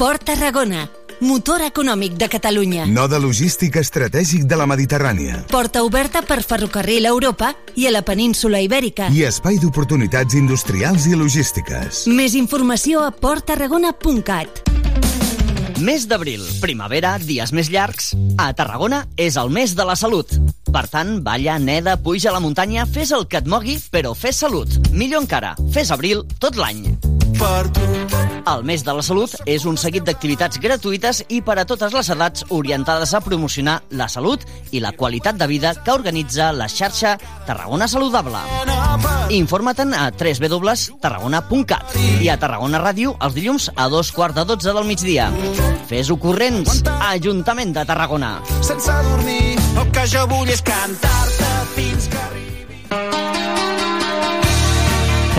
Port Tarragona, motor econòmic de Catalunya. Node logístic estratègic de la Mediterrània. Porta oberta per ferrocarril a Europa i a la península Ibèrica. I espai d'oportunitats industrials i logístiques. Més informació a porttarragona.cat. Mes d'abril, primavera, dies més llargs. A Tarragona és el mes de la salut. Per tant, balla, neda, puja a la muntanya, fes el que et mogui, però fes salut. Millor encara, fes abril tot l'any. El mes de la salut és un seguit d'activitats gratuïtes i per a totes les edats orientades a promocionar la salut i la qualitat de vida que organitza la xarxa Tarragona Saludable. Informa't-en a www.tarragona.cat i a Tarragona Ràdio els dilluns a dos quarts de dotze del migdia. Fes-ho corrents, Ajuntament de Tarragona. sense dormir. El que jo vull és cantar-te fins que arribi.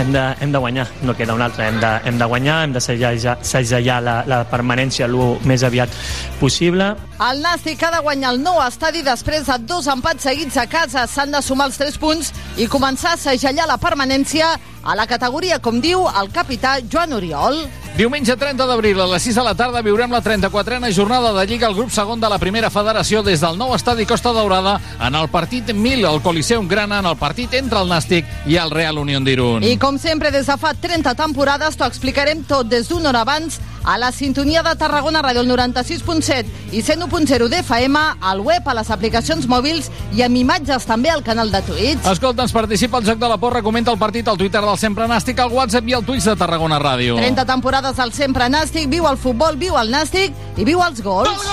Hem de, hem de guanyar, no queda un altre. Hem de, hem de guanyar, hem de segellar, la, la permanència el més aviat possible. El Nàstic ha de guanyar el nou estadi després de dos empats seguits a casa. S'han de sumar els 3 punts i començar a segellar la permanència a la categoria, com diu el capità Joan Oriol. Diumenge 30 d'abril a les 6 de la tarda viurem la 34a jornada de Lliga al grup segon de la primera federació des del nou estadi Costa Daurada en el partit 1000 al Coliseum Grana en el partit entre el Nàstic i el Real Unión d'Irun. I com sempre, des de fa 30 temporades, t'ho explicarem tot des d'una hora abans a la sintonia de Tarragona Ràdio, el 96.7 i 101.0 d'FM, al web, a les aplicacions mòbils i amb imatges també al canal de Twitch. Escolta'ns, participa al Joc de la Porra, comenta el partit al Twitter del Sempre Nàstic, al WhatsApp i al Twitch de Tarragona Ràdio. 30 temporades al Sempre Nàstic, viu el futbol, viu el Nàstic i viu els gols.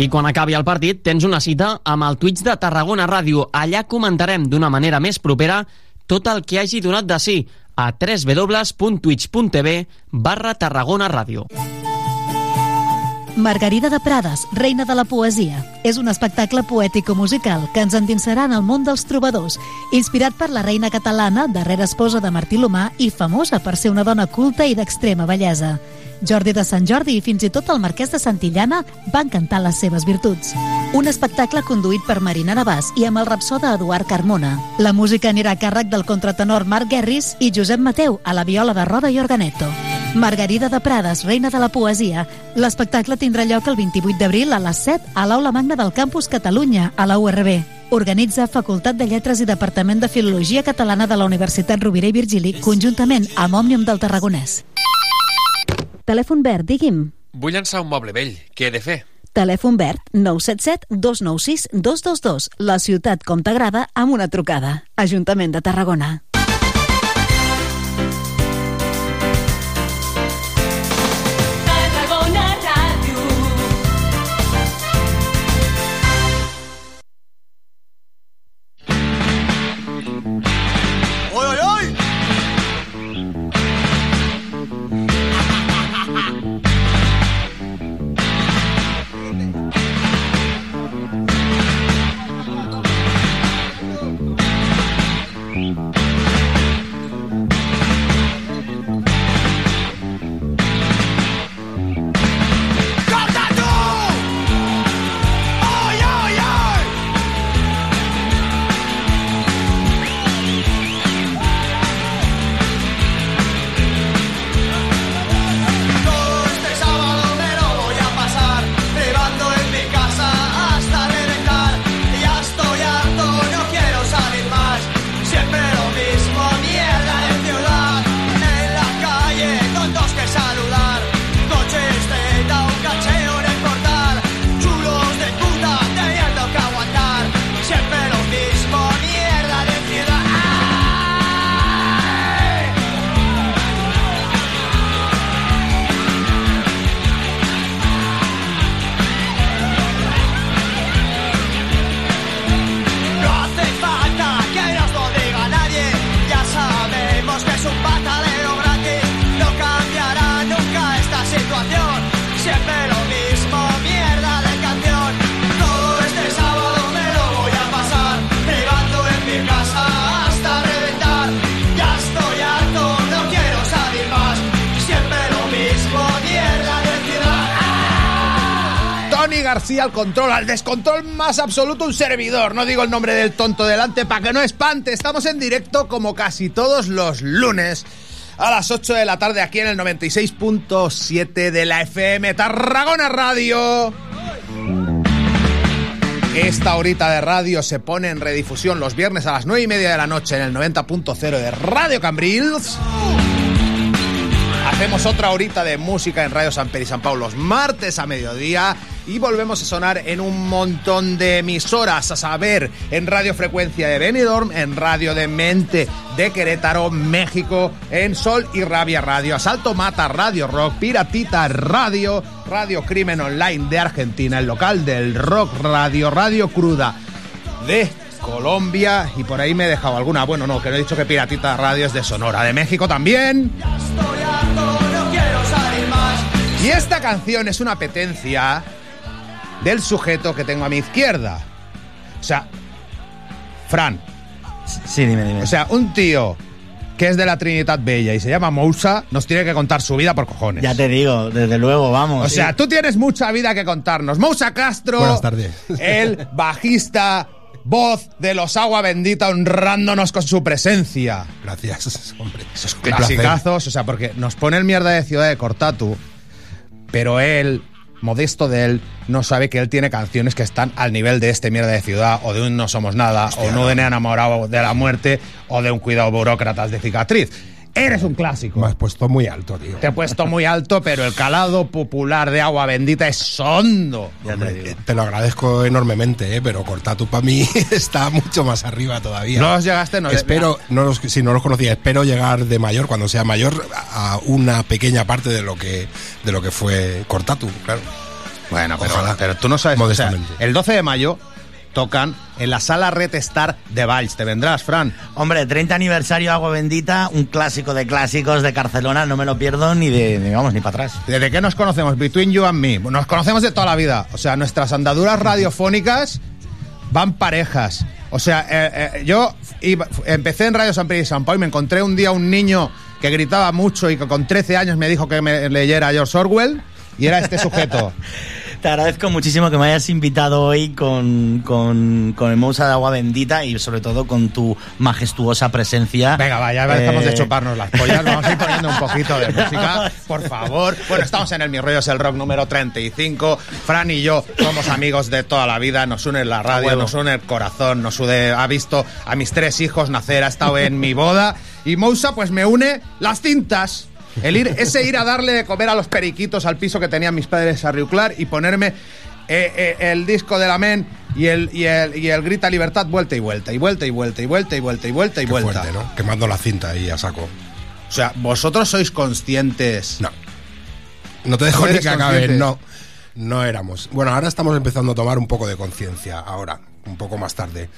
I quan acabi el partit tens una cita amb el Twitch de Tarragona Ràdio. Allà comentarem d'una manera més propera tot el que hagi donat de sí a www.twitch.tv barra Tarragona Ràdio. Margarida de Prades, reina de la poesia. És un espectacle poètico-musical que ens endinsarà en el món dels trobadors, inspirat per la reina catalana, darrera esposa de Martí Lomà i famosa per ser una dona culta i d'extrema bellesa. Jordi de Sant Jordi i fins i tot el marquès de Santillana van cantar les seves virtuts. Un espectacle conduït per Marina Navàs i amb el rapsoda Eduard Carmona. La música anirà a càrrec del contratenor Marc Guerris i Josep Mateu a la viola de roda i organeto. Margarida de Prades, reina de la poesia. L'espectacle tindrà lloc el 28 d'abril a les 7 a l'Aula Magna del Campus Catalunya, a la URB. Organitza Facultat de Lletres i Departament de Filologia Catalana de la Universitat Rovira i Virgili, conjuntament amb Òmnium del Tarragonès. Telèfon verd, digui'm. Vull llançar un moble vell. Què he de fer? Telèfon verd 977 296 222. La ciutat com t'agrada amb una trucada. Ajuntament de Tarragona. Tarragona control, al descontrol más absoluto, un servidor. No digo el nombre del tonto delante para que no espante. Estamos en directo como casi todos los lunes. a las 8 de la tarde aquí en el 96.7 de la FM Tarragona Radio. Esta horita de radio se pone en redifusión los viernes a las 9 y media de la noche en el 90.0 de Radio Cambrils. Hacemos otra horita de música en Radio San Pedro y San Pablo los martes a mediodía y volvemos a sonar en un montón de emisoras, a saber, en Radio Frecuencia de Benidorm, en Radio de Mente de Querétaro, México, en Sol y Rabia Radio, Asalto Mata Radio Rock, Piratita Radio, Radio Crimen Online de Argentina, el local del Rock Radio, Radio Cruda de Colombia y por ahí me he dejado alguna. Bueno, no, que no he dicho que Piratita Radio es de Sonora, de México también. Y esta canción es una apetencia del sujeto que tengo a mi izquierda. O sea, Fran. Sí, dime, dime. O sea, un tío que es de la Trinidad Bella y se llama Mousa, nos tiene que contar su vida por cojones. Ya te digo, desde luego, vamos. O sea, tú tienes mucha vida que contarnos. Mousa Castro, Buenas tardes. el bajista, voz de los Agua Bendita, honrándonos con su presencia. Gracias, hombre. Esos clasicazos, o sea, porque nos pone el mierda de Ciudad de Cortatu, pero él, modesto de él, no sabe que él tiene canciones que están al nivel de este mierda de ciudad, o de un No Somos Nada, o no de enamorado de la muerte, o de un cuidado burócratas de cicatriz. Eres un clásico. Me has puesto muy alto, tío. Te he puesto muy alto, pero el calado popular de agua bendita es hondo. Hombre, te lo agradezco enormemente, ¿eh? pero Cortatu para mí está mucho más arriba todavía. No los llegaste, no Espero, no los, si no los conocía, espero llegar de mayor, cuando sea mayor, a una pequeña parte de lo que, de lo que fue Cortatu, claro. Bueno, pero, Ojalá. pero tú no sabes. o sea, Modestamente. el 12 de mayo tocan en la sala Red Star de Valls. ¿Te vendrás, Fran? Hombre, 30 aniversario Agua Bendita, un clásico de clásicos de Barcelona, no me lo pierdo ni de, ni, vamos, ni para atrás. ¿Desde qué nos conocemos? Between you and me. Nos conocemos de toda la vida. O sea, nuestras andaduras radiofónicas van parejas. O sea, eh, eh, yo iba- empecé en Radio San Pedro y San Pau y me encontré un día un niño que gritaba mucho y que con 13 años me dijo que me leyera George Orwell y era este sujeto. Te agradezco muchísimo que me hayas invitado hoy con, con, con el Mousa de Agua Bendita y sobre todo con tu majestuosa presencia. Venga, va, ya Eh, estamos de chuparnos las pollas. Vamos a ir poniendo un poquito de música, por favor. Bueno, estamos en el Mi Rollo es el Rock número 35. Fran y yo somos amigos de toda la vida. Nos une la radio, nos une el corazón, nos une. Ha visto a mis tres hijos nacer, ha estado en mi boda. Y Mousa, pues me une las cintas. El ir, ese ir a darle de comer a los periquitos al piso que tenían mis padres a Riuclar y ponerme eh, eh, el disco de la Men y el, y, el, y el Grita Libertad vuelta y vuelta, y vuelta y vuelta, y vuelta y vuelta y vuelta y Qué vuelta. fuerte, ¿no? Quemando la cinta ahí a saco. O sea, vosotros sois conscientes. No. No te dejo ¿No ni que acabe, no. No éramos. Bueno, ahora estamos empezando a tomar un poco de conciencia, ahora, un poco más tarde,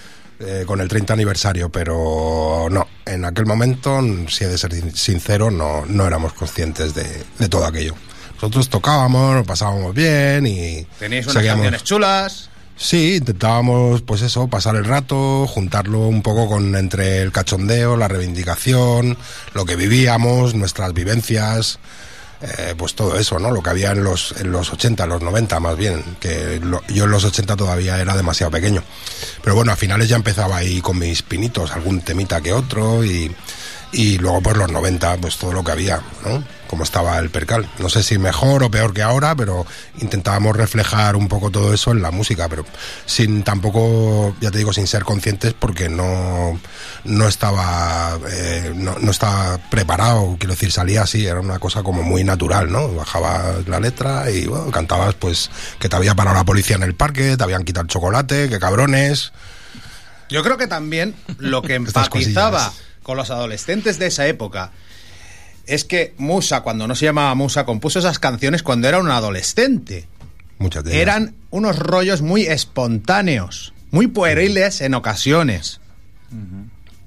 eh, con el 30 aniversario, pero no, en aquel momento, si he de ser sin- sincero, no, no éramos conscientes de, de todo aquello. Nosotros tocábamos, lo pasábamos bien y... Tenéis unas seguíamos- canciones chulas. Sí, intentábamos, pues eso, pasar el rato, juntarlo un poco con entre el cachondeo, la reivindicación, lo que vivíamos, nuestras vivencias, eh, pues todo eso, ¿no? Lo que había en los, en los 80, en los 90 más bien, que lo- yo en los 80 todavía era demasiado pequeño. Pero bueno, a finales ya empezaba ahí con mis pinitos, algún temita que otro y, y luego pues los 90, pues todo lo que había, ¿no? Como estaba el percal. No sé si mejor o peor que ahora, pero intentábamos reflejar un poco todo eso en la música, pero sin tampoco, ya te digo, sin ser conscientes porque no, no estaba, eh, no, no estaba preparado, quiero decir, salía así, era una cosa como muy natural, ¿no? Bajaba la letra y bueno, cantabas pues que te había parado la policía en el parque, te habían quitado el chocolate, que cabrones. Yo creo que también lo que empatizaba. Con los adolescentes de esa época es que Musa, cuando no se llamaba Musa, compuso esas canciones cuando era un adolescente. Muchas de. Eran unos rollos muy espontáneos, muy pueriles en ocasiones.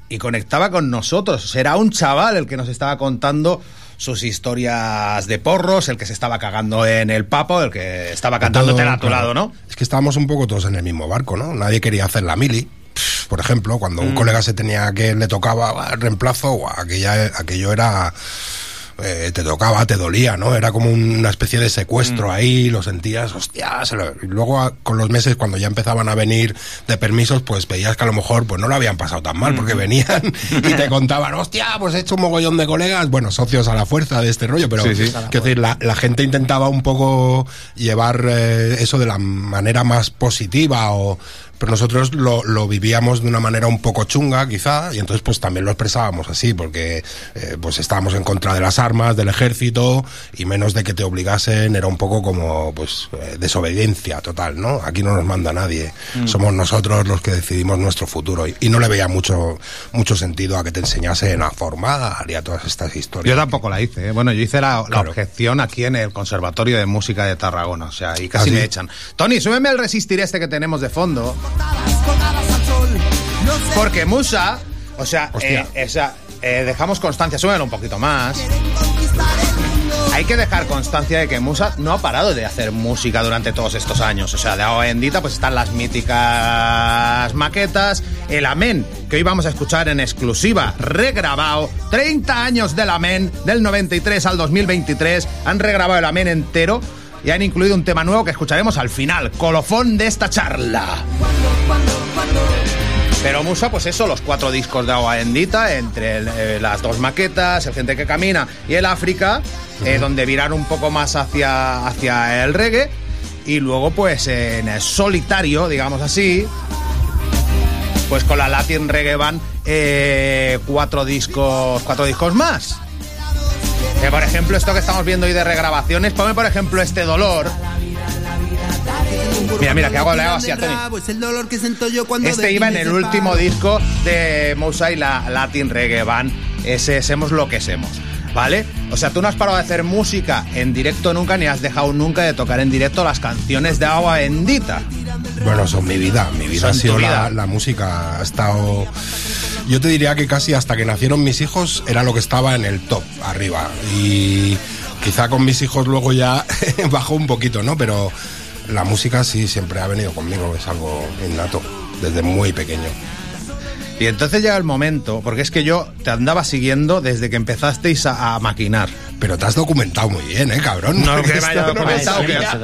Y conectaba con nosotros. Era un chaval el que nos estaba contando sus historias de porros, el que se estaba cagando en el papo, el que estaba cantándote a tu lado, ¿no? Es que estábamos un poco todos en el mismo barco, ¿no? Nadie quería hacer la mili. Por ejemplo, cuando un Mm. colega se tenía que le tocaba "Ah, el reemplazo, aquella, aquello era eh, te tocaba, te dolía, ¿no? Era como una especie de secuestro ahí, lo sentías, hostia, se lo- y luego a- con los meses cuando ya empezaban a venir de permisos, pues veías que a lo mejor pues no lo habían pasado tan mal, porque venían y te contaban, hostia, pues he hecho un mogollón de colegas, bueno, socios a la fuerza de este rollo, pero Sí, sí. quiero decir, la, la gente intentaba un poco llevar eh, eso de la manera más positiva o pero nosotros lo, lo vivíamos de una manera un poco chunga quizá y entonces pues también lo expresábamos así porque eh, pues estábamos en contra de las armas del ejército y menos de que te obligasen era un poco como pues eh, desobediencia total no aquí no nos manda nadie Mm. somos nosotros los que decidimos nuestro futuro y, y no le veía mucho mucho sentido a que te enseñasen a formar y a todas estas historias Yo tampoco la hice. ¿eh? Bueno, yo hice la, la Claro. objeción aquí en el Conservatorio de Música de Tarragona. O sea, y casi ¿Ah, me echan. Tony, súbeme el resistir este que tenemos de fondo. Porque Musa, o sea, eh, o sea, eh, dejamos constancia, súbelo un poquito más. Hay que dejar constancia de que Musa no ha parado de hacer música durante todos estos años. O sea, de agua bendita, pues están las míticas maquetas, el Amén, que hoy vamos a escuchar en exclusiva, regrabado. 30 años del Amén, del 93 al 2023. Han regrabado el Amén entero y han incluido un tema nuevo que escucharemos al final, colofón de esta charla. Pero Musa, pues eso, los cuatro discos de agua bendita, entre el- eh, las dos maquetas, el Gente que Camina y el África, eh, donde virar un poco más hacia, hacia el reggae. Y luego, pues en el solitario, digamos así, pues con la Latin Reggae Band, eh, cuatro discos, cuatro discos más. Que por ejemplo, esto que estamos viendo hoy de regrabaciones, ponme por ejemplo este dolor. Mira, mira, que hago, le hago así a Tony. Este iba en el último disco de Mousa y la Latin Reggae Band. Ese Semos lo que semos. ¿Vale? O sea, tú no has parado de hacer música en directo nunca, ni has dejado nunca de tocar en directo las canciones de Agua Bendita. Bueno, son mi vida. Mi vida Son ha sido la, la música. Ha estado. Yo te diría que casi hasta que nacieron mis hijos era lo que estaba en el top, arriba. Y quizá con mis hijos luego ya bajó un poquito, ¿no? Pero la música sí siempre ha venido conmigo, es algo innato, desde muy pequeño. Y entonces llega el momento, porque es que yo te andaba siguiendo desde que empezasteis a, a maquinar. Pero te has documentado muy bien, ¿eh, cabrón? No que no documentado, lo que sabía.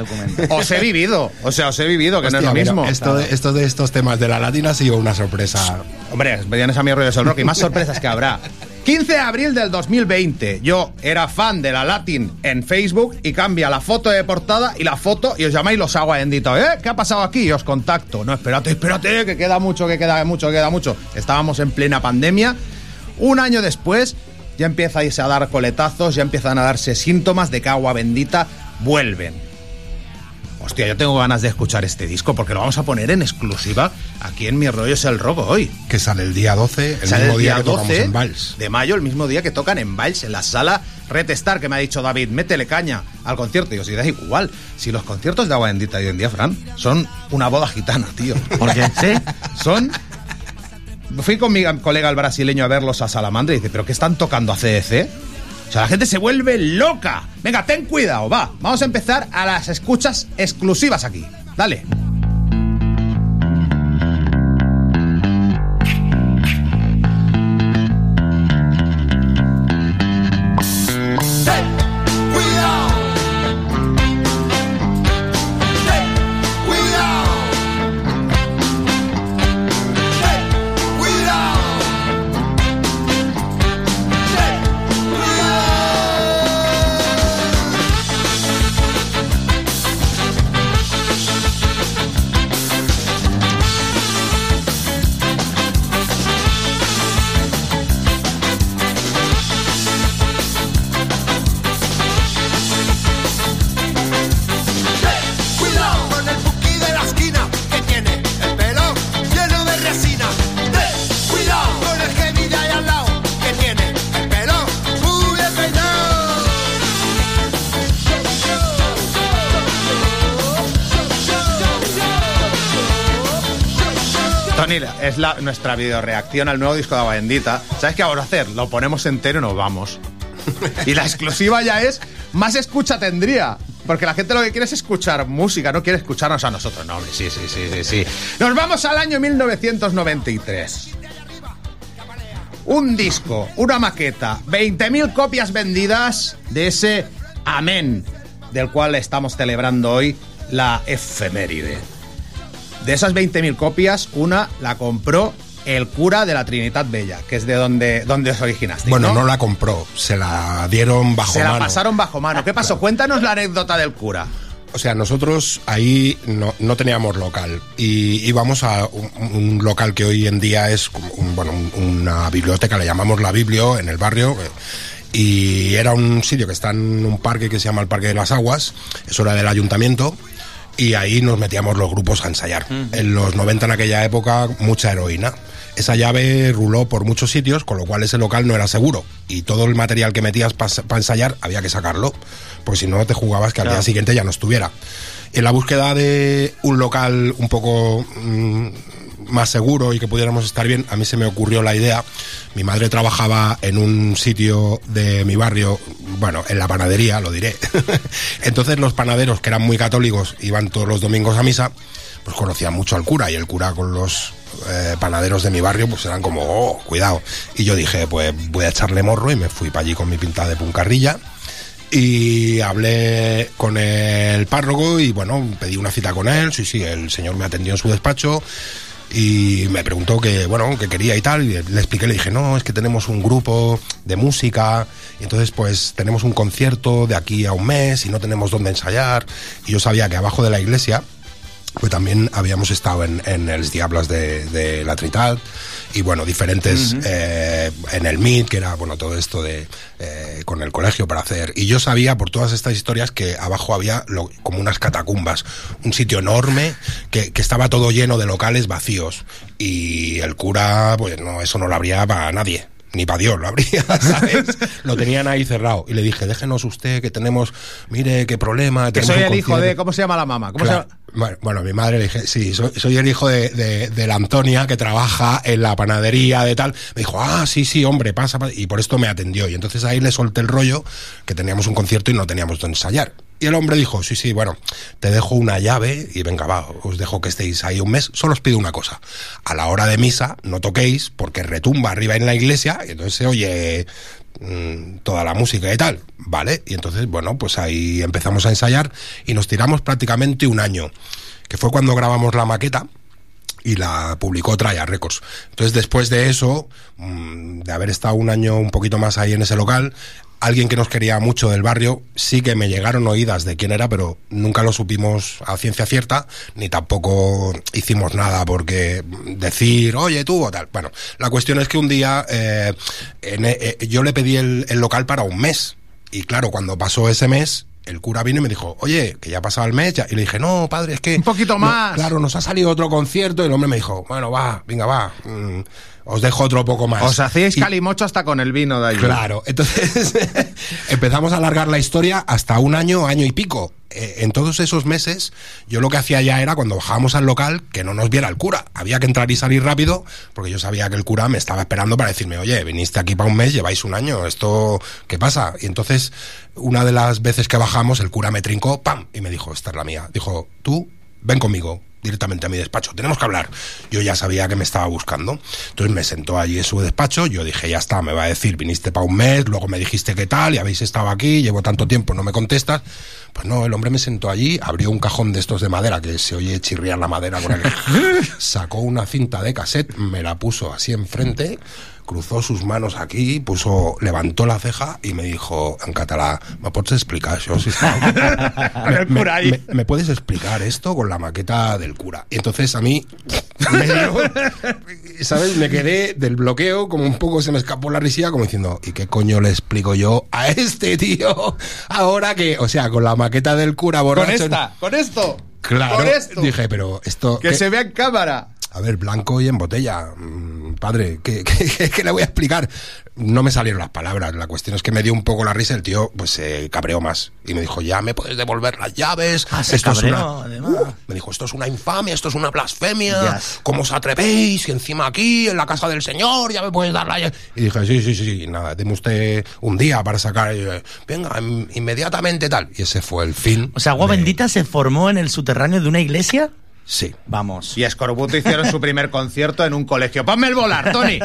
os he vivido. O sea, os he vivido, que no es Hostia, lo mira, mismo. esto, de, esto de estos temas de la latina ha sido una sorpresa. Hombre, vienes a mi rollo del rock y más sorpresas que habrá. 15 de abril del 2020. Yo era fan de la Latin en Facebook y cambia la foto de portada y la foto y os llamáis los agua bendito. ¿Eh? ¿Qué ha pasado aquí? Y os contacto. No, espérate, espérate, que queda mucho, que queda mucho, que queda mucho. Estábamos en plena pandemia. Un año después ya empiezais a dar coletazos, ya empiezan a darse síntomas de que agua bendita vuelven. Hostia, yo tengo ganas de escuchar este disco porque lo vamos a poner en exclusiva aquí en Mi Rollo es el Rock hoy. Que sale el día 12, el Sale mismo el día, día que tocamos 12 en Vals. de mayo, el mismo día que tocan en Vals, en la sala Retestar, que me ha dicho David, métele caña al concierto. Y os da igual, si los conciertos de Agua Bendita hoy en día, Fran, son una boda gitana, tío. ¿Por qué? ¿Sí? Son... Fui con mi colega el brasileño a verlos a Salamandra y dice, ¿pero qué están tocando a CDC? O sea, la gente se vuelve loca. Venga, ten cuidado, va. Vamos a empezar a las escuchas exclusivas aquí. Dale. Es la, nuestra videoreacción al nuevo disco de Agua Bendita. ¿Sabes qué vamos a hacer? Lo ponemos entero y nos vamos. Y la exclusiva ya es, más escucha tendría. Porque la gente lo que quiere es escuchar música, no quiere escucharnos a nosotros. No, hombre, sí, sí, sí, sí, sí. Nos vamos al año 1993. un disco, una maqueta, 20.000 copias vendidas de ese Amén, del cual estamos celebrando hoy la efeméride. De esas 20.000 copias, una la compró el cura de la Trinidad Bella, que es de donde, donde os originaste. Bueno, ¿no? la compró, se la dieron bajo Se mano. la pasaron bajo mano. ¿Qué pasó? Cuéntanos la anécdota del cura. O sea, nosotros ahí no, no teníamos local y íbamos a un, un local que hoy en día es un- bueno, un- una biblioteca, le llamamos la Biblio en el barrio. eh, Y era un sitio que está en un parque que se llama el Parque de las Aguas, eso era del ayuntamiento, y ahí nos metíamos los grupos a ensayar. En los 90 en aquella época, mucha heroína. Esa llave ruló por muchos sitios, con lo cual ese local no era seguro. Y todo el material que metías para ensayar había que sacarlo, porque si no te jugabas que al día siguiente ya no estuviera. En la búsqueda de un local un poco mm, más seguro y que pudiéramos estar bien, a mí se me ocurrió la idea. Mi madre trabajaba en un sitio de mi barrio, bueno, en la panadería, lo diré. Entonces los panaderos, que eran muy católicos, iban todos los domingos a misa, pues conocían mucho al cura y el cura con los eh, panaderos de mi barrio pues eran como, oh, cuidado. Y yo dije, pues voy a echarle morro y me fui para allí con mi pinta de puncarrilla y hablé con el párroco y bueno, pedí una cita con él, sí, sí, el señor me atendió en su despacho y me preguntó que, bueno, que quería y tal, y le expliqué, le dije, no, es que tenemos un grupo de música, y entonces pues tenemos un concierto de aquí a un mes y no tenemos dónde ensayar, y yo sabía que abajo de la iglesia, pues también habíamos estado en, en Els Diablas de, de la Trinitat y bueno, diferentes eh, en el MIT, que era bueno todo esto de eh, con el colegio para hacer. Y yo sabía por todas estas historias que abajo había lo- como unas catacumbas, un sitio enorme que, que estaba todo lleno de locales vacíos. Y el cura, pues no, eso no lo habría para nadie. Ni para Dios lo habría, ¿sabes? lo tenían ahí cerrado. Y le dije, déjenos usted que tenemos, mire qué problema. Que soy el hijo concierto". de. ¿Cómo se llama la mamá? ¿Cómo Claro. se llama? Bueno, mi madre le dije, sí, soy, soy el hijo de, de- de la Antonia que trabaja en la panadería de tal. Me dijo, ah, sí, sí, hombre, pasa, pasa. Y por esto me atendió. Y entonces ahí le solté el rollo que teníamos un concierto y no teníamos donde ensayar. Y el hombre dijo, sí, sí, bueno, te dejo una llave y venga, va, os dejo que estéis ahí un mes. Solo os pido una cosa. A la hora de misa no toquéis porque retumba arriba en la iglesia y entonces se oye toda la música y tal, ¿vale? Y entonces, bueno, pues ahí empezamos a ensayar y nos tiramos prácticamente un año, que fue cuando grabamos la maqueta y la publicó Traya Records. Entonces, después de eso, mm, de haber estado un año un poquito más ahí en ese local, alguien que nos quería mucho del barrio, sí que me llegaron oídas de quién era, pero nunca lo supimos a ciencia cierta, ni tampoco hicimos nada porque decir, oye tú o tal. Bueno, la cuestión es que un día eh, en- eh, yo le pedí el, el local para un mes. Y claro, cuando pasó ese mes, el cura vino y me dijo, oye, que ya ha pasado el mes, ya. y le dije, no, padre, es que... Un poquito más. claro, nos ha salido otro concierto, y el hombre me dijo, bueno, va, venga, va, mm, os dejo otro poco más. Os hacíais Y- calimocho hasta con el vino de allí. Claro, entonces empezamos a alargar la historia hasta un año, año y pico. Eh, en todos esos meses, yo lo que hacía ya era cuando bajábamos al local que no nos viera el cura. Había que entrar y salir rápido, porque yo sabía que el cura me estaba esperando para decirme, oye, viniste aquí para un mes, lleváis un año, ¿esto qué pasa? Y entonces, una de las veces que bajamos, el cura me trincó, ¡pam! Y me dijo, esta es la mía. Dijo, tú, ven conmigo directamente a mi despacho, tenemos que hablar. Yo ya sabía que me estaba buscando. Entonces me sentó allí en su despacho, yo dije, ya está, me va a decir, viniste para un mes, luego me dijiste qué tal, y habéis estado aquí, llevo tanto tiempo, no me contestas. Pues no, el hombre me sentó allí, abrió un cajón de estos de madera, que se oye chirriar la madera con el... Sacó una cinta de cassette, me la puso así enfrente, cruzó sus manos aquí, puso, levantó la ceja y me dijo en catalán, ¿me puedes explicar eso? Sí, me, ahí. me- me puedes explicar esto con la maqueta del cura? Y entonces a mí, me dio- ¿sabes? Me quedé del bloqueo, como un poco se me escapó la risilla, como diciendo, ¿y qué coño le explico yo a este tío? Ahora que, o sea, con la maqueta del cura Con borracho... esta, con esto. Claro, Con esto. dije, pero esto... Que ¿qué? se vea en cámara. A ver, blanco y en botella. Mm, Padre, ¿qué, qué, qué- qué le voy a explicar? No me salieron las palabras. La cuestión es que me dio un poco la risa. El tío, pues, se cabreó más. Y me dijo, ya me puedes devolver las llaves. Ah, Esto es cabreó, una- además. Uh, me dijo, esto es una infamia, esto es una blasfemia. Yes. ¿Cómo os atrevéis? Y encima aquí, en la casa del Señor, ya me puedes dar la llave. Y dije, sí, sí, sí, sí. Nada, deme usted un día para sacar. y, Venga, in- inmediatamente tal. Y ese fue el fin. O sea, Agua Bendita se formó en el subterráneo de una iglesia. Sí. Vamos. Y Escorbuto hicieron su primer concierto en un colegio. ¡Ponme el volar, Tony!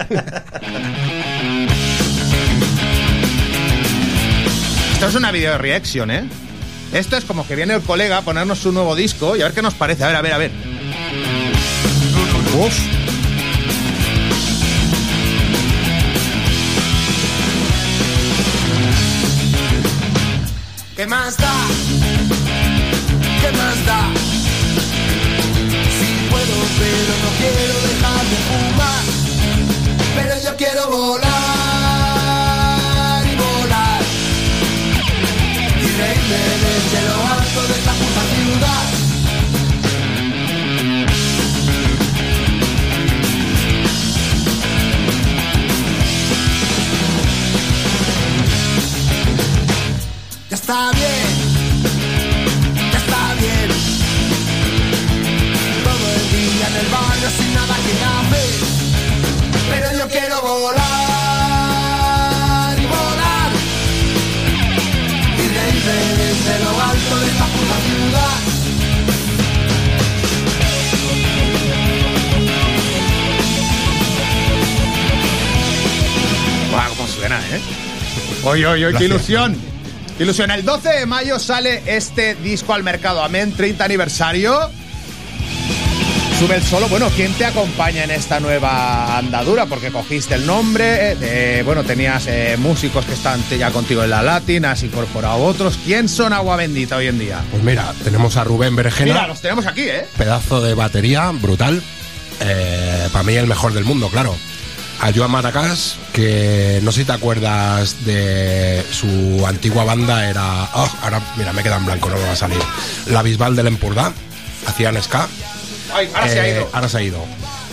Esto es una video reaction, ¿eh? Esto es como que viene el colega a ponernos su nuevo disco y a ver qué nos parece. A ver, a ver, a ver. Uf. ¿Qué más da? ¿Qué más da? Pero no quiero dejar de fumar. Pero yo quiero volar y volar. Y reírme desde lo alto de esta puta ciudad. Ya está bien, Oye, oye, oye, qué ilusión. Qué ilusión. El 12 de mayo sale este disco al mercado. Amén, 30 aniversario. Sube el solo. Bueno, ¿quién te acompaña en esta nueva andadura? Porque cogiste el nombre, eh, bueno, tenías eh, músicos que están ya contigo en la Latin, has incorporado otros. ¿Quién son Agua Bendita hoy en día? Pues mira, tenemos a Rubén Berejena. Mira, los tenemos aquí, ¿eh? pedazo de batería brutal. para mí el mejor del mundo, claro. A Joan Matacás, que no sé si te acuerdas de su antigua banda, era. oh, ahora, mira, me queda en blanco, no me va a salir. La Bisbal del Empurdá, hacían ska. Ay, ahora se ha Eh, ido. Ahora se ha ido.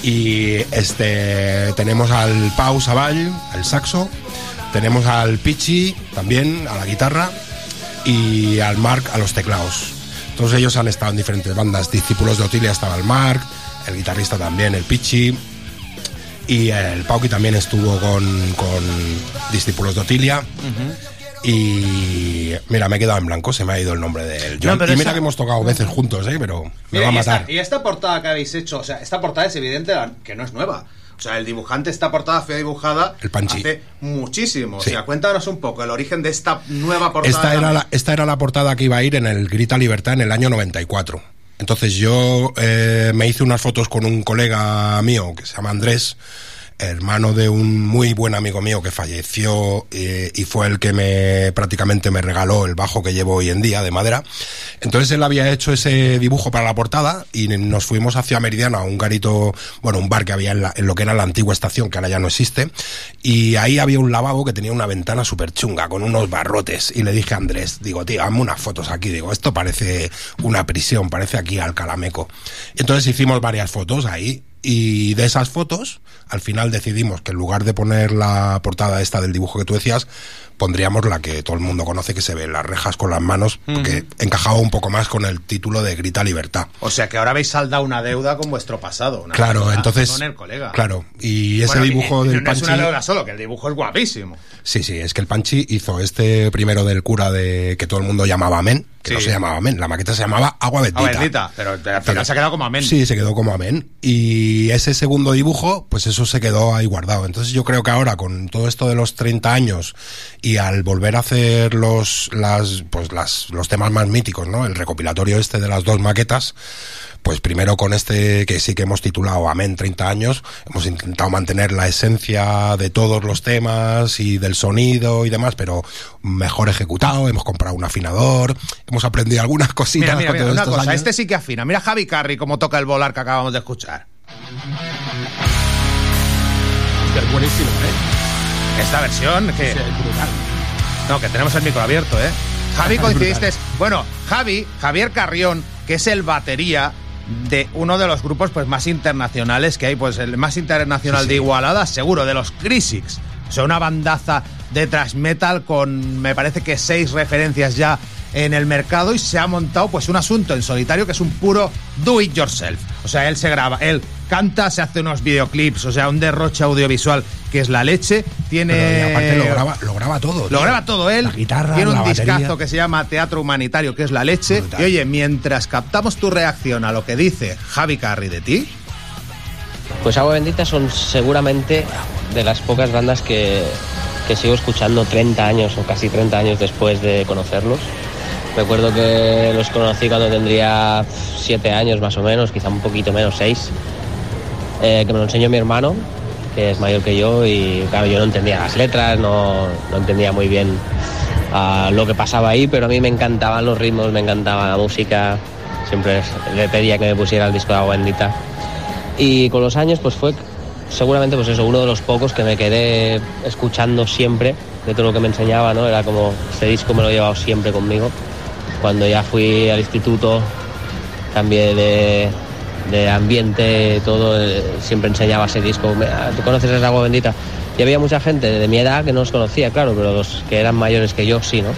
Y este tenemos al Pau Savall, al saxo. Tenemos al Pichi también, a la guitarra. Y al Mark a los teclados. Todos ellos han estado en diferentes bandas. Discípulos de Otilia estaba el Mark, el guitarrista también, el Pichi. Y el Pauki también estuvo con, con Discípulos de Otilia. Y mira, me he quedado en blanco, se me ha ido el nombre de él. No, pero y mira esa- que hemos tocado veces juntos, ¿eh? pero me Mira, va a y esta- matar. Y esta, portada que habéis hecho, o sea, esta portada es evidente que no es nueva. O sea, el dibujante, esta portada fue dibujada El Panchi. hace muchísimo. Sí. O sea, cuéntanos un poco el origen de esta nueva portada. Esta era, la, esta era la portada que iba a ir en el Grita Libertad en el año 94. Entonces yo eh, me hice unas fotos con un colega mío que se llama Andrés, hermano de un muy buen amigo mío que falleció eh, y fue el que me prácticamente me regaló el bajo que llevo hoy en día de madera. Entonces él había hecho ese dibujo para la portada y nos fuimos hacia Meridiana un garito, bueno, un bar que había en lo que era la antigua estación, que ahora ya no existe, y ahí había un lavabo que tenía una ventana súper chunga con unos barrotes y le dije a Andrés, digo, tío, hazme unas fotos aquí, digo, esto parece una prisión, parece aquí al Calameco. Entonces hicimos varias fotos ahí y de esas fotos, al final decidimos que en lugar de poner la portada esta del dibujo que tú decías, pondríamos la que todo el mundo conoce que se ve las rejas con las manos, que encajaba un poco más con el título de Grita Libertad. O sea, que ahora habéis saldado una deuda con vuestro pasado. una Claro, deuda entonces. Con el colega. Claro, y ese Bueno, dibujo y- del No es una Panchi. deuda solo, que el dibujo es guapísimo. Sí, sí, es que el Panchi hizo este primero del cura de que todo el mundo llamaba Amén, que no se llamaba Amén, la maqueta se llamaba Agua Bendita. Ah, bendita. Pero al final Pero- se ha quedado como amén. Sí, se quedó como amén. Y ese segundo dibujo, pues eso se quedó ahí guardado. Entonces yo creo que ahora, con todo esto de los 30 años y al volver a hacer los, las, pues las, los temas más míticos, ¿no? El recopilatorio este de las dos maquetas, pues primero con este que sí que hemos titulado Amén 30 años, hemos intentado mantener la esencia de todos los temas y del sonido y demás, pero mejor ejecutado, hemos comprado un afinador, hemos aprendido algunas cositas Mira, mira, mira, una cosa, años. este sí que afina. Mira Javi Carri cómo toca el volar que acabamos de escuchar. Es buenísimo, ¿eh? Esta versión que... Sí. No, que tenemos el micro abierto, ¿eh? Javi coincidiste. Bueno, Javi, Javier Carrión, que es el batería de uno de los grupos pues más internacionales que hay, pues el más internacional de Igualada, seguro, de los Crisix. O sea, una bandaza de thrash metal con, me parece que seis referencias ya en el mercado y se ha montado pues un asunto en solitario que es un puro do it yourself. O sea, él se graba, él canta, se hace unos videoclips, o sea, un derroche audiovisual que es la leche. Tiene. Pero, y aparte lo graba, lo graba todo. Lo tío. graba todo él. La guitarra, Tiene un la batería. discazo que se llama Teatro Humanitario, que es la leche. Brutal. Y oye, mientras captamos tu reacción a lo que dice Javi Carri de ti, Pues Agua Bendita son seguramente de las pocas bandas que, que sigo escuchando 30 años o casi 30 años después de conocerlos. Recuerdo que los conocí cuando tendría 7 años más o menos, quizá un poquito menos, 6, que me lo enseñó mi hermano, que es mayor que yo, y claro, yo no entendía las letras, no, no entendía muy bien ah, lo que pasaba ahí, pero a mí me encantaban los ritmos, me encantaba la música, siempre le pedía que me pusiera el disco de Agua Bendita. Y con los años, pues fue seguramente, pues eso, uno de los pocos que me quedé escuchando siempre de todo lo que me enseñaba, ¿no? Era como, este disco me lo he llevado siempre conmigo. Cuando ya fui al instituto, cambié de, de ambiente, todo, eh, siempre enseñaba ese disco. Ah, ¿Tú conoces esa agua bendita? Y había mucha gente de mi edad que no los conocía, claro, pero los que eran mayores que yo sí, ¿no?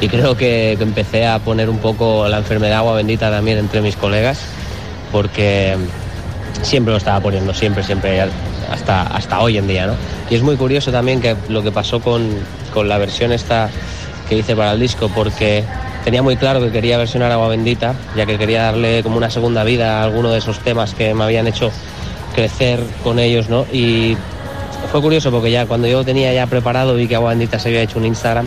Y creo que, que empecé a poner un poco la enfermedad agua bendita también entre mis colegas, porque siempre lo estaba poniendo, siempre, siempre, hasta, hasta hoy en día, ¿no? Y es muy curioso también que lo que pasó con, con la versión esta que hice para el disco, porque tenía muy claro que quería versionar Agua Bendita, ya que quería darle como una segunda vida a alguno de esos temas que me habían hecho crecer con ellos, ¿no? Y fue curioso porque ya cuando yo tenía ya preparado vi que Agua Bendita se había hecho un Instagram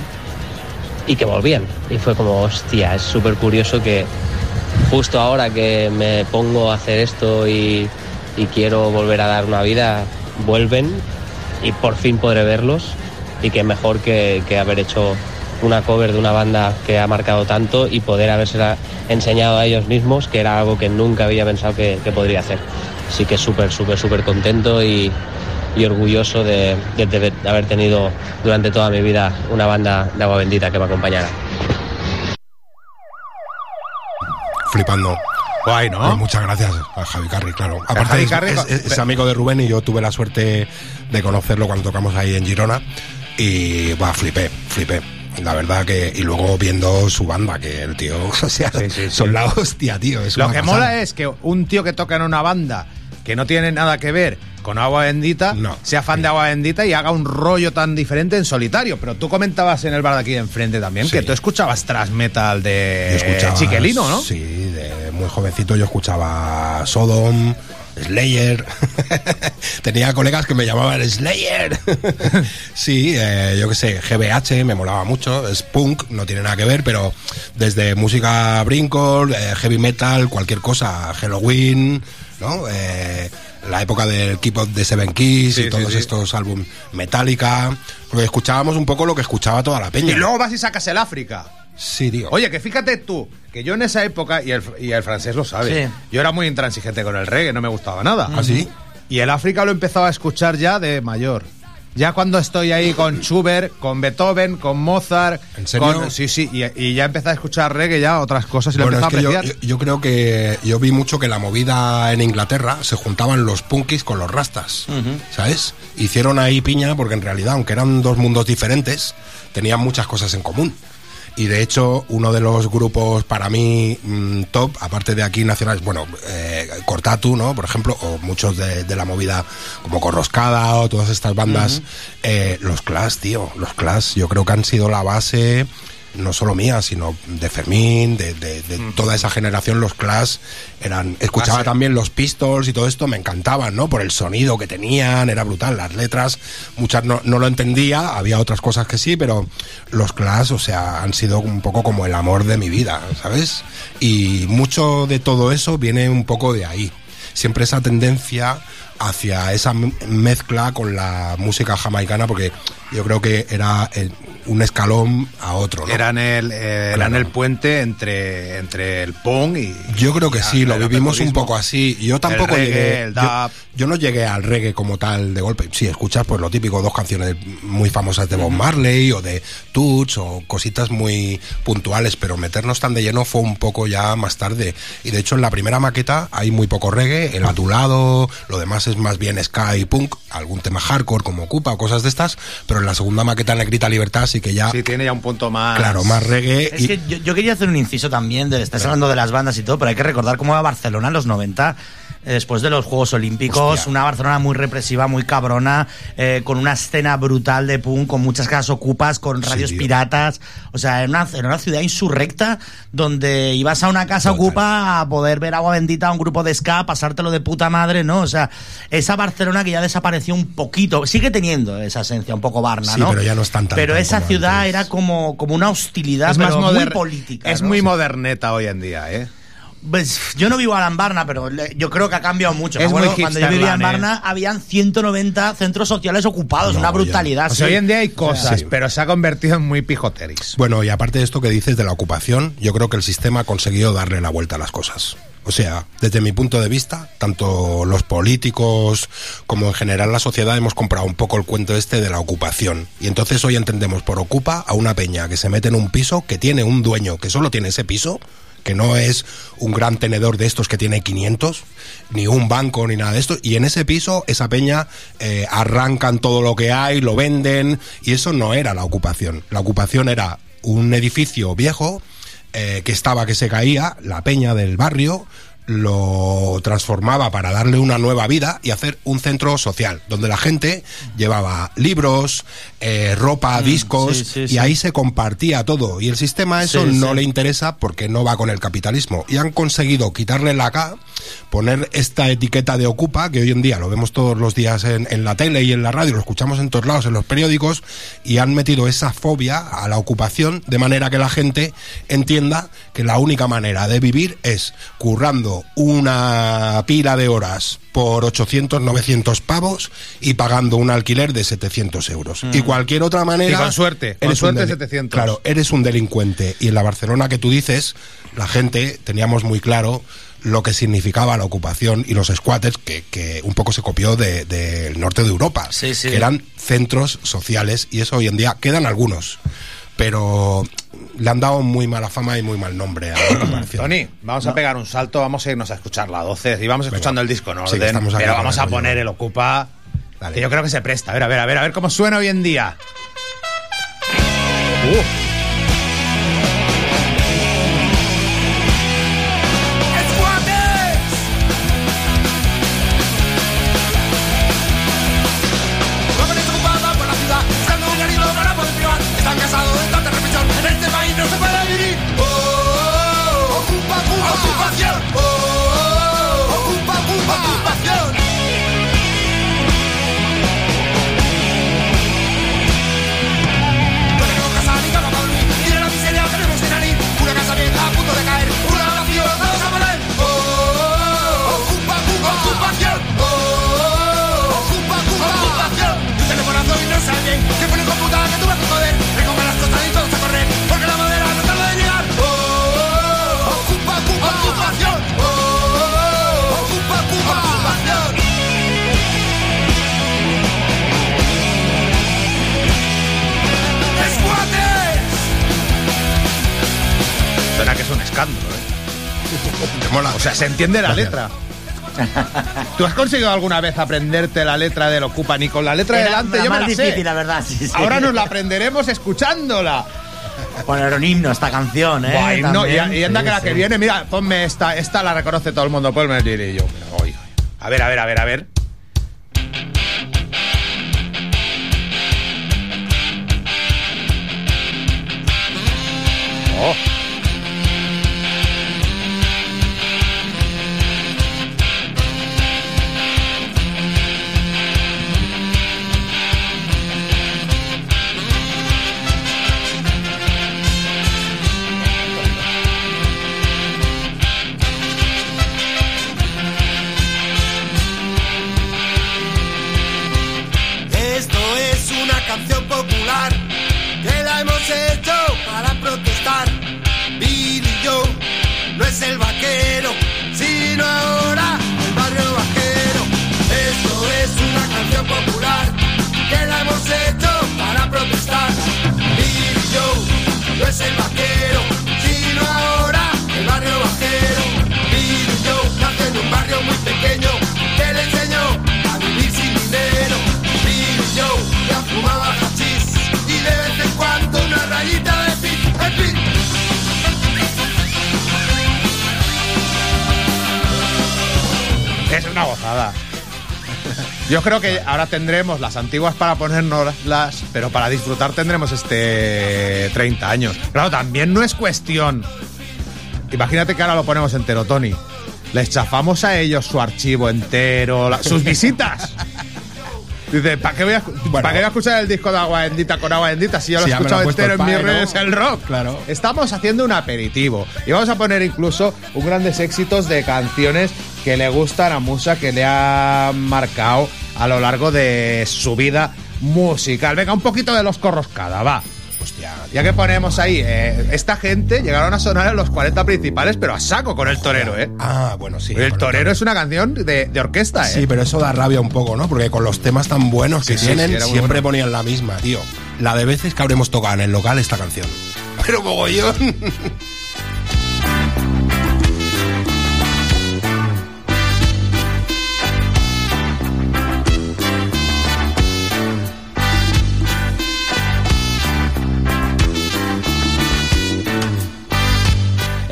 y que volvían. Y fue como, hostia, es súper curioso que justo ahora que me pongo a hacer esto y, quiero volver a dar una vida, vuelven y por fin podré verlos. Y que mejor que haber hecho una cover de una banda que ha marcado tanto y poder habérsela enseñado a ellos mismos, que era algo que nunca había pensado que, que podría hacer. Así que súper, súper, súper contento y, y orgulloso de, de- de haber tenido durante toda mi vida una banda de agua bendita que me acompañara. Flipando. Guay, ¿no? Eh, muchas gracias a Javi Carri, claro. Aparte Javi Carri- es- es- es amigo de Rubén y yo tuve la suerte de conocerlo cuando tocamos ahí en Girona y va, flipé, flipé. La verdad que, y luego viendo su banda, que el tío, o sea, son la hostia, tío. Es Lo que pasada. mola es que un tío que toca en una banda que no tiene nada que ver con Agua Bendita, sea fan de Agua Bendita y haga un rollo tan diferente en solitario. Pero tú comentabas en el bar de aquí de enfrente también que tú escuchabas thrash metal de Chiquelino, ¿no? Sí, de muy jovencito yo escuchaba Sodom, Slayer. Tenía colegas que me llamaban Slayer. sí, eh, yo qué sé, GBH me molaba mucho, es punk, no tiene nada que ver, pero desde música brinkle, eh, heavy metal, cualquier cosa, Halloween, ¿no? Eh, la época del Keep Up de Seven Keys Sí, y sí, todos sí. estos álbumes Metallica, porque escuchábamos un poco lo que escuchaba toda la peña. Y luego vas y sacas el África. Sí, tío. Oye, que fíjate tú, que yo en esa época, y el, y el francés lo sabe, Sí. yo era muy intransigente con el reggae, no me gustaba nada. ¿Ah, sí? Y el África lo empezaba a escuchar ya de mayor. Ya cuando estoy ahí con Schubert, con Beethoven, con Mozart. ¿En serio? con- sí, sí, y, y ya empecé a escuchar reggae, ya otras cosas y lo Bueno, que a yo, yo- yo creo que yo vi mucho que la movida en Inglaterra se juntaban los punkis con los rastas, ¿sabes? Hicieron ahí piña porque en realidad, aunque eran dos mundos diferentes, tenían muchas cosas en común. Y de hecho, uno de los grupos para mí mm, top, aparte de aquí nacionales, bueno, eh, Cortatu, ¿no? Por ejemplo, o muchos de, de la movida como Corroscada o todas estas bandas, eh, los Clash, tío, los Clash, yo creo que han sido la base no solo mía, sino de Fermín, de, de- de toda esa generación, los Clash eran. Escuchaba Ah, sí. también los Pistols y todo esto, me encantaban, ¿no? Por el sonido que tenían, era brutal. Las letras, muchas no, no lo entendía, había otras cosas que sí, pero los Clash, o sea, han sido un poco como el amor de mi vida, ¿sabes? Y mucho de todo eso viene un poco de ahí. Siempre esa tendencia hacia esa mezcla con la música jamaicana, porque yo creo que era el- un escalón a otro, ¿no? Eran el, eh, eran el puente entre, entre el punk y. Yo creo que y sí, lo vivimos un poco así. Yo tampoco El reggae, llegué. el yo, dub. yo no llegué al reggae como tal de golpe. Sí, escuchas pues lo típico, dos canciones muy famosas de Bob Marley o de Toots o cositas muy puntuales, pero meternos tan de lleno fue un poco ya más tarde. Y de hecho en la primera maqueta hay muy poco reggae, el atulado, lo demás es más bien ska y punk, algún tema hardcore como Ocupa o cosas de estas, pero en la segunda maqueta Negrita Libertad sí que ya... Sí, tiene ya un punto más... Claro, más reggae. Es que yo, yo quería hacer un inciso también, de, estás hablando de las bandas y todo, pero hay que recordar cómo era Barcelona en los 90, eh, después de los Juegos Olímpicos, una Barcelona muy represiva, muy cabrona, eh, con una escena brutal de punk, con muchas casas ocupas, con radios piratas, o sea, era una, era una ciudad insurrecta donde ibas a una casa ocupa a poder ver agua bendita a un grupo de ska, pasártelo de puta madre, ¿no? O sea, esa Barcelona que ya desapareció un poquito, sigue teniendo esa esencia un poco barna, Sí, ¿no? pero ya no es tan, tan, Pero tan esa como ciudad era como, como una hostilidad, Es más pero muy moder- política. Es ¿no? muy moderneta hoy en día, ¿eh? Pues yo no vivo en Barna, pero le- yo creo que ha cambiado mucho. Es muy cuando yo vivía en Barna, habían 190 centros sociales ocupados, una brutalidad. O sea, sí. hoy en día hay cosas, Sí. pero se ha convertido en muy pijoteris. Bueno, y aparte de esto que dices de la ocupación, yo creo que el sistema ha conseguido darle la vuelta a las cosas. O sea, desde mi punto de vista, tanto los políticos como en general la sociedad hemos comprado un poco el cuento este de la ocupación. Y entonces hoy entendemos por ocupa a una peña que se mete en un piso que tiene un dueño que solo tiene ese piso no es un gran tenedor de estos que tiene 500, ni un banco, ni nada de esto. Y en ese piso, esa peña eh, arrancan todo lo que hay, lo venden, y eso no era la ocupación. La ocupación era un edificio viejo eh, que estaba que se caía, la peña del barrio lo transformaba para darle una nueva vida y hacer un centro social donde la gente llevaba libros, eh, ropa, discos sí, sí, y sí. ahí se compartía todo. Y el sistema eso no le interesa porque no va con el capitalismo. Y han conseguido quitarle la K, poner esta etiqueta de ocupa que hoy en día lo vemos todos los días en, en la tele y en la radio, lo escuchamos en todos lados, en los periódicos y han metido esa fobia a la ocupación de manera que la gente entienda que la única manera de vivir es currando una pila de horas por 800, 900 pavos y pagando un alquiler de 700 euros. Mm. Y cualquier otra manera... Y con suerte, con eres un suerte deli- 700. Claro, eres un delincuente. Y en la Barcelona que tú dices, la gente teníamos muy claro lo que significaba la ocupación y los squatters, que, que un poco se copió de- del norte de Europa, Sí, sí. que eran centros sociales, y eso hoy en día quedan algunos, pero le han dado muy mala fama y muy mal nombre a la. Tony, vamos a pegar un salto, vamos a irnos a escuchar la 12 y vamos escuchando el disco en Sí, que orden, pero vamos a poner el Ocupa, que yo creo que se presta. A ver, a ver, a ver, a ver cómo suena hoy en día. Uh. Entiende la letra. ¿Tú has conseguido alguna vez aprenderte la letra del Ocupa? Ni con la letra Era delante la yo me más la sé. difícil, la verdad, sí, sí. Ahora nos la aprenderemos escuchándola. Poner un himno esta canción, ¿eh? Buah, himno, y, y anda sí, que la sí. que viene, mira, ponme esta, esta la reconoce todo el mundo, ponme el diré yo. Oye. A ver, a ver, a ver, a ver. Oh. Hemos hecho para protestar. Billy Joe no es el vaquero, sino ahora el barrio vaquero. Esto es una canción popular que la hemos hecho para protestar. Billy Joe no es el vaquero, una gozada. Yo creo que ahora tendremos las antiguas para ponernos las, pero para disfrutar tendremos este 30 años. Claro, también no es cuestión. Imagínate que ahora lo ponemos entero, Tony. Les chafamos a ellos su archivo entero, sus visitas. Dice, ¿para qué, voy a, ¿para qué voy a escuchar el disco de Agua Bendita con Agua Bendita si yo lo he lo escuchado entero en mis redes el rock? Claro. Estamos haciendo un aperitivo y vamos a poner incluso un grandes éxitos de canciones que le gustan a Musa, que le ha marcado a lo largo de su vida musical. Venga, un poquito de los corroscada, va. Ya que ponemos ahí, eh, esta gente llegaron a sonar en los 40 principales, pero a saco con el torero, ¿eh? Ah, bueno, sí. el torero es una canción de, de orquesta, ¿eh? Sí, pero eso da rabia un poco, ¿no? Porque con los temas tan buenos que Sí, sí, tienen, sí, era muy siempre bueno. ponían la misma, tío. La de veces que habremos tocado en el local esta canción. Pero mogollón.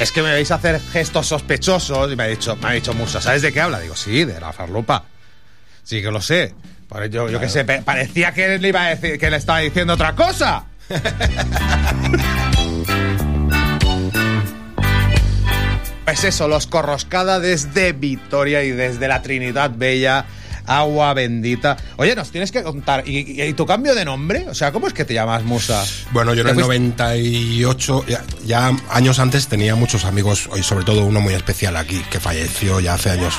Es que me veis hacer gestos sospechosos y me ha dicho, me ha dicho Musa, ¿sabes de qué habla? Digo, sí, de la farlupa. Sí que lo sé. Yo, yo qué sé, parecía que le iba a decir que le estaba diciendo otra cosa. Pues eso, los Corroscada desde Vitoria y desde la Trinidad Bella, agua bendita. Oye, nos tienes que contar, ¿y, y- y tu cambio de nombre? O sea, ¿cómo es que te llamas Musa? Bueno, yo en ¿Te el fuiste- 98, ya, ya años antes tenía muchos amigos, y sobre todo uno muy especial aquí, que falleció ya hace años,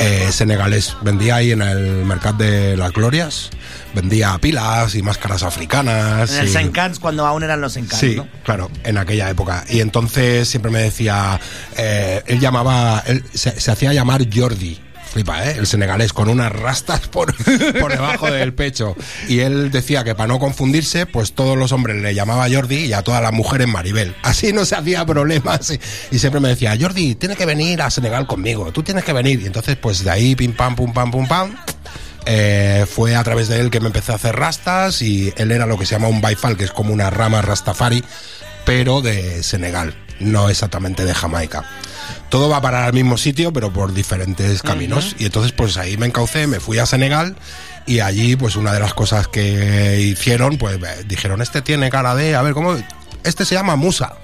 eh, senegalés. Vendía ahí en el mercado de las glorias, vendía pilas y máscaras africanas. En el y- Sencans, cuando aún eran los Sencans, Sí, ¿no? claro, en aquella época. Y entonces siempre me decía, eh, él llamaba, él se, se hacía llamar Jordi. ¿Eh? El senegalés, con unas rastas por, por debajo del pecho. Y él decía que para no confundirse, pues todos los hombres le llamaba Jordi y a todas las mujeres Maribel. Así no se hacía problemas. Y, y siempre me decía, Jordi, tienes que venir a Senegal conmigo, tú tienes que venir. Y entonces, pues de ahí, pim pam, pum pam, pum pam. Eh, fue a través de él que me empecé a hacer rastas y él era lo que se llama un baifal, que es como una rama rastafari, pero de Senegal, no exactamente de Jamaica. Todo va a parar al mismo sitio, pero por diferentes caminos. Y entonces, pues ahí me encaucé, me fui a Senegal y allí, pues una de las cosas que hicieron, pues eh, dijeron, este tiene cara de, a ver, ¿cómo? Este se llama Musa.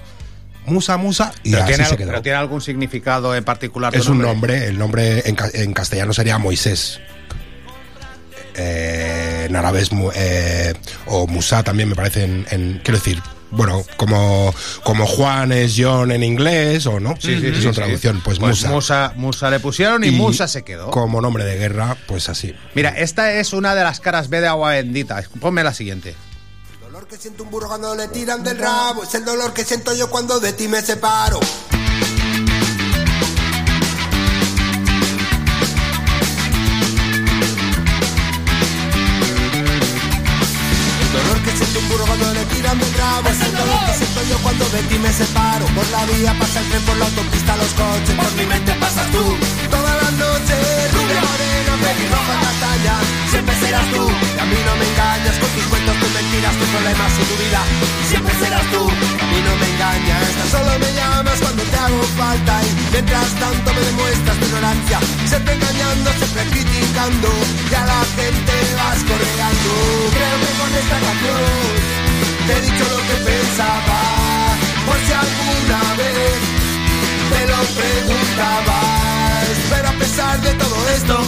Musa, Musa, y ¿Pero así tiene, se al- quedó. pero tiene algún significado en particular? Es un nombre, el nombre en, ca- en castellano sería Moisés. Eh, en árabe es eh, o Musa también me parece en, en- quiero decir, bueno, como, como Juan es John en inglés o no, Sí, sí, es sí, una sí. traducción, pues, Pues Musa. Musa, Musa le pusieron y, Musa se quedó. Como nombre de guerra, pues así. Mira, esta es una de las caras B de agua bendita. Ponme la siguiente. dolor que siento un burro cuando le tiran del rabo es el dolor que siento yo cuando de ti me separo. Cuando le tiran del rabo es el dolor que siento yo cuando de ti me separo. Por la vía pasa el tren, por la autopista los coches, por mi mente pasas tú. Todas las noches, rubia morena, pelirroja castaña, siempre serás tú. Y a mí no me engañas con tus cuentos, tus mentiras, tus problemas y tu vida. Y siempre serás tú, a mí no me engañas. Tan solo me llamas cuando te hago falta y mientras tanto me demuestras tu ignorancia. Siempre engañando, siempre criticando y a la gente vas correando. Que con esta canción te he dicho lo que pensaba. Por si alguna vez te lo preguntabas. Pero a pesar de todo esto,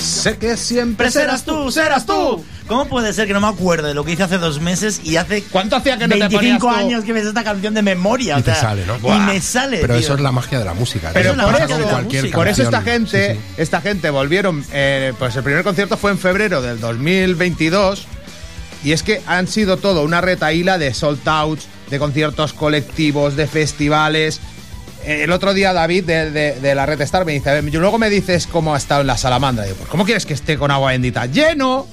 sé que siempre serás tú, serás tú. ¿Cómo puede ser que no me acuerdo de lo que hice hace dos meses y hace ¿Cuánto hacía que no te 25 ponías tú? años que me sé esta canción de memoria? Y o te sea, sale, ¿no? Y me sale, Pero tío. eso es la magia de la música. Pero Eso por pasa eso, cualquier por eso esta gente, Sí, sí. esta gente volvieron, eh, pues el primer concierto fue en febrero del 2022 y es que han sido todo una retaíla de sold outs, de conciertos colectivos, de festivales. Eh, El otro día David de, la Red Star me dice, a ver, y luego me dices cómo ha estado en la salamandra. Digo, pues ¿cómo quieres que esté con agua bendita? ¡Lleno!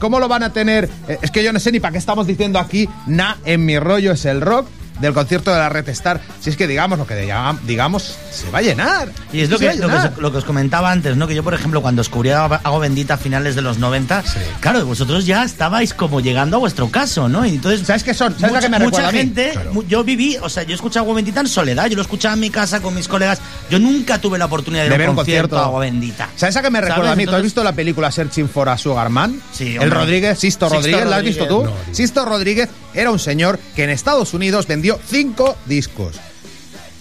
¿Cómo lo van a tener? Eh, es que yo no sé ni para qué estamos diciendo aquí, na, en mi rollo es el rock. Del concierto de la Red Star. Si es que digamos lo que diga- digamos, se va a llenar. Y es lo que, lo, que lo que os comentaba antes, ¿no? Que yo, por ejemplo, cuando descubrí Agua Bendita a finales de los 90, claro, vosotros ya estabais como llegando a vuestro caso, ¿no? Y entonces, ¿Sabes qué son? ¿Sabes mucha, a qué me mucha gente, Claro. yo viví, o sea, yo escuché Agua Bendita en soledad, yo lo escuchaba en mi casa con mis colegas, yo nunca tuve la oportunidad de, De ver un concierto, concierto. Agua Bendita. ¿Sabes a qué me recuerda ¿Sabes? a mí? ¿Tú has Entonces- visto la película Searching for a Sugar Man? Sí, El hombre. Rodríguez, Sisto, Sixto Rodríguez, ¿la has visto tú? No, Sisto Rodríguez era un señor que en Estados Unidos vendió cinco discos.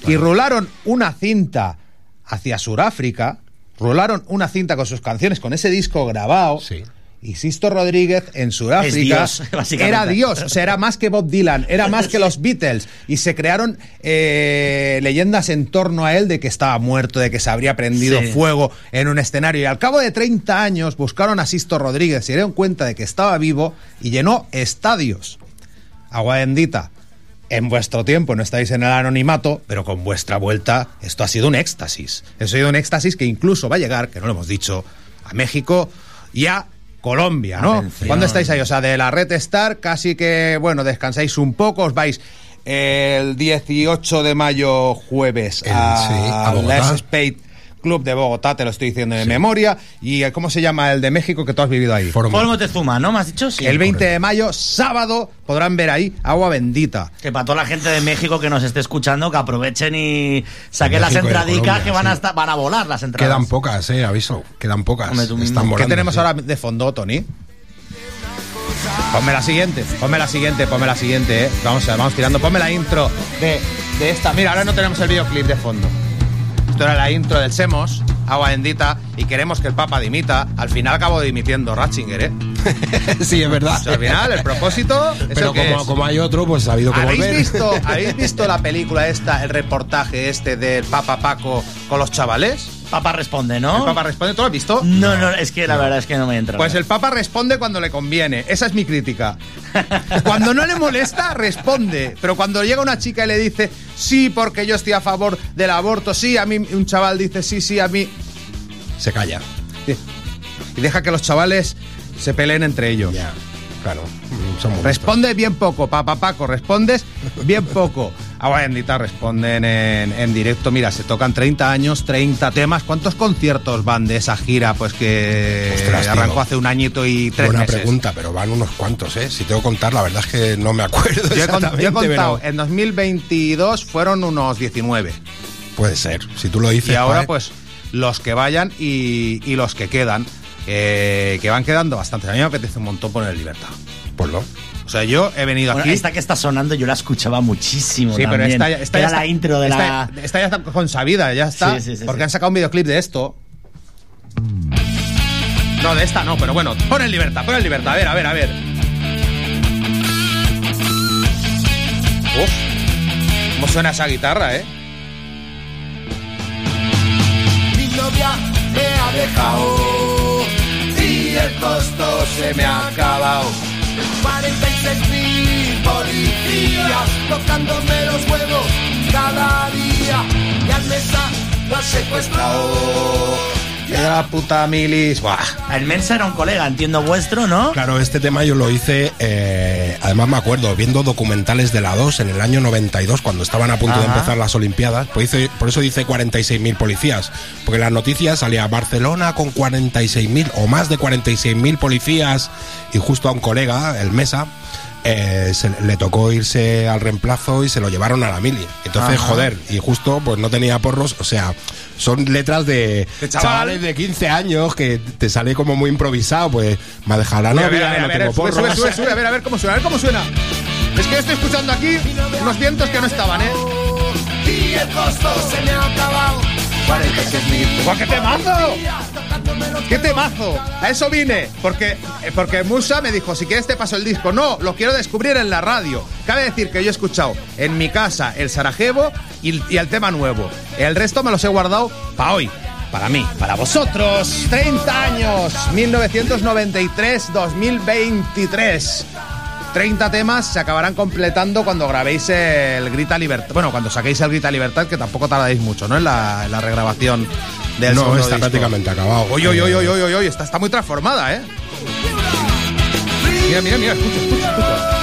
Y rularon una cinta hacia Sudáfrica, rularon una cinta con sus canciones, con ese disco grabado. Y Sisto Rodríguez en Sudáfrica Dios, era Dios, o sea, era más que Bob Dylan, era más que los Beatles. Y se crearon eh, leyendas en torno a él de que estaba muerto, de que se habría prendido Sí. fuego en un escenario. Y al cabo de 30 años buscaron a Sisto Rodríguez, se dieron cuenta de que estaba vivo y llenó estadios. Agua bendita. En vuestro tiempo no estáis en el anonimato, pero con vuestra vuelta esto ha sido un éxtasis. Ha sido un éxtasis que incluso va a llegar, que no lo hemos dicho, a México y a Colombia, ¿no? Atención. ¿Cuándo estáis ahí? O sea, de la Red Star casi que, bueno, descansáis un poco, os vais el 18 de mayo jueves El- a, sí, a Spade Club de Bogotá, te lo estoy diciendo de memoria. ¿Y eh, cómo se llama el de México que tú has vivido ahí? Foro Moctezuma, ¿no? ¿Me has dicho? Sí. el 20 de mayo, sábado, podrán ver ahí Agua Bendita. Que para toda la gente de México que nos esté escuchando, que aprovechen y saquen las entradicas Colombia, que van a, estar, van a volar las entradas. Quedan pocas, eh, aviso. Quedan pocas. Hombre, tú mismo. Están ¿Qué volando, tenemos sí. ahora de fondo, Tony? Ponme la siguiente, ponme la siguiente, ponme la siguiente, eh. Vamos, vamos tirando, ponme la intro de, de esta. Mira, ahora no tenemos el videoclip de fondo. Esto era la intro del Semos, Agua Bendita, y queremos que el Papa dimita. Al final acabo dimitiendo Ratzinger, ¿eh? sí, es verdad. O sea, al final, el propósito es Pero el que como, es. como hay otro, pues ha habido que ¿Habéis volver. visto, ¿Habéis visto la película esta, el reportaje este del Papa Paco con los chavales? Papa responde, ¿no? El Papa responde, ¿tú lo has visto? No, no, es que la verdad es que no me entra. Pues el Papa responde cuando le conviene. Esa es mi crítica. Cuando no le molesta, responde. Pero cuando llega una chica y le dice, sí, porque yo estoy a favor del aborto, sí, a mí un chaval dice, sí, sí, a mí. Se calla. Y deja que los chavales se peleen entre ellos. Ya, claro. Son Responde bien poco, Papa Paco, respondes bien poco. Agua bendita responden en, en directo. Mira, se tocan 30 años, 30 temas. ¿Cuántos conciertos van de esa gira? Pues que Ostras, tío. arrancó hace un añito y tres Buena meses. pregunta, pero van unos cuantos, ¿eh? Si tengo que contar, la verdad es que no me acuerdo Yo he, yo contado, pero en 2022 fueron unos 19. puede ser. Si tú lo dices, Y ahora, pues, los que vayan y, y los que quedan, eh, que van quedando bastantes. A mí me apetece un montón poner libertad. Pues no. O sea, yo he venido Bueno, aquí. esta que está sonando yo la escuchaba muchísimo Sí, pero esta, ya- esta Era ya está, la intro de esta, la... esta ya está consabida, ya está. Sí, sí, sí, porque sí. han sacado un videoclip de esto. No, de esta no, pero bueno, pon en libertad, pon en libertad. A ver, a ver, a ver. Uf, ¿cómo suena esa guitarra, eh? Mi novia me ha dejado y el costo se me ha acabado. 46 mil policías tocándome los huevos cada día y al mesa lo. Era la puta milis. Buah. El Mensa era un colega, entiendo vuestro, ¿no? Claro, este tema yo lo hice, eh, además me acuerdo, viendo documentales de la 2 en el año 92, cuando estaban a punto de Ajá. empezar las Olimpiadas. Por, hice- por eso dice 46.000 policías, porque en las noticias salía Barcelona con 46.000 o más de 46.000 policías y justo a un colega, el Mesa, eh, se- le tocó irse al reemplazo y se lo llevaron a la mili. Entonces, Ajá. joder, y justo pues no tenía porros, o sea, son letras de, De chaval. chavales de 15 años que te sale como muy improvisado, pues me ha dejado la a novia, ver, a ver, no a ver, tengo porros. sube, sube, sube, a ver, a ver cómo suena, a ver cómo suena. Es que yo estoy escuchando aquí unos vientos que no estaban, ¿eh? Y el costo se me ha acabado. 46 mil. ¡Guau, qué temazo! ¡Qué temazo! A eso vine, porque, eh, porque Musa me dijo, si quieres te paso el disco. No, lo quiero descubrir en la radio. Cabe decir que yo he escuchado en mi casa el Sarajevo y, y el tema nuevo. El resto me los he guardado para hoy. Para mí, para vosotros, 30 años, 1993-2023. 30 temas se acabarán completando cuando grabéis el Grita Libertad. Bueno, cuando saquéis el Grita Libertad, que tampoco tardáis mucho, ¿no? En la, en la regrabación del No, está disco. prácticamente acabado. Oye, oye, oye, oye, oye, oye, está, está muy transformada, ¿eh? Mira, mira, mira, escucha, escucha, escucha.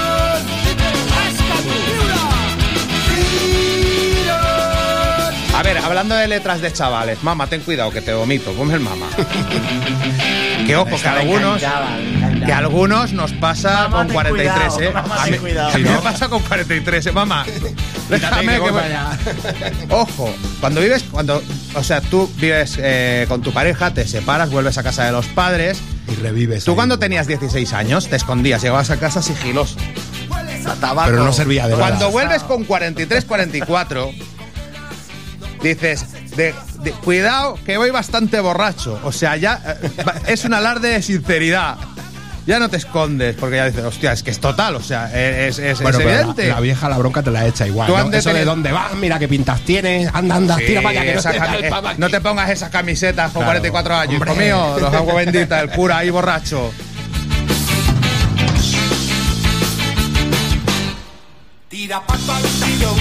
Hablando de letras de chavales, mamá, ten cuidado que te vomito, ponme el mamá. que ojo, que algunos, encantaba, me encantaba. que a algunos nos pasa Mamá, con ten 43, cuidado, ¿eh? mamá, a mí, cuidado. a mí Sí, me ¿no? pasa con 43, ¿eh? Mamá. Déjame que. Ojo, cuando vives, cuando, o sea, tú vives eh, con tu pareja, te separas, vuelves a casa de los padres. Y revives. Tú ahí. cuando tenías 16 años te escondías, llegabas a casa sigiloso. Pero no servía de Cuando vuelves con 43, 44, dices, de, de- cuidado que voy bastante borracho. O sea, ya eh, es un alarde de sinceridad. Ya no te escondes, porque ya dices, hostia, es que es total, o sea, es, es- es Bueno, evidente. la vieja la bronca te la echa igual. Tú ¿no? antes Eso de dónde vas, mira qué pintas tienes, anda, anda, Sí, tira para allá que no te eh, no te pongas esas camisetas con Claro, 44 años, hijo mío, los agua bendita, el cura ahí borracho. Tira pato al tiro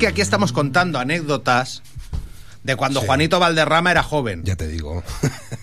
que aquí estamos contando anécdotas de cuando Juanito Valderrama era joven. Ya te digo.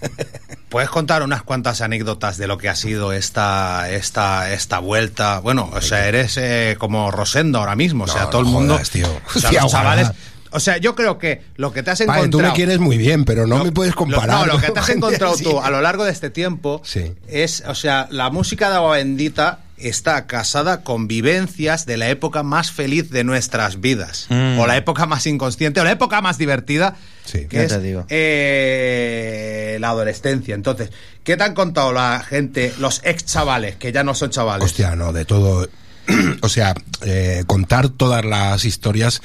¿Puedes contar unas cuantas anécdotas de lo que ha sido esta, esta, esta vuelta? Bueno, o sea, eres eh, como Rosendo ahora mismo, o sea, No, todo no el mundo... jodas, tío. O sea, los chavales... O sea, yo creo que lo que te has Vale, encontrado... tú me quieres muy bien, pero no, me puedes Lo- comparar. no, lo que te has encontrado tú a lo largo de este tiempo Sí. es, o sea, la música de Agua Bendita está casada con vivencias de la época más feliz de nuestras vidas. Mm. O la época más inconsciente, o la época más divertida, que ya es te digo. eh, la adolescencia. Entonces, ¿qué te han contado la gente, los ex chavales, que ya no son chavales? Hostia, no, de todo. o sea, eh, contar todas las historias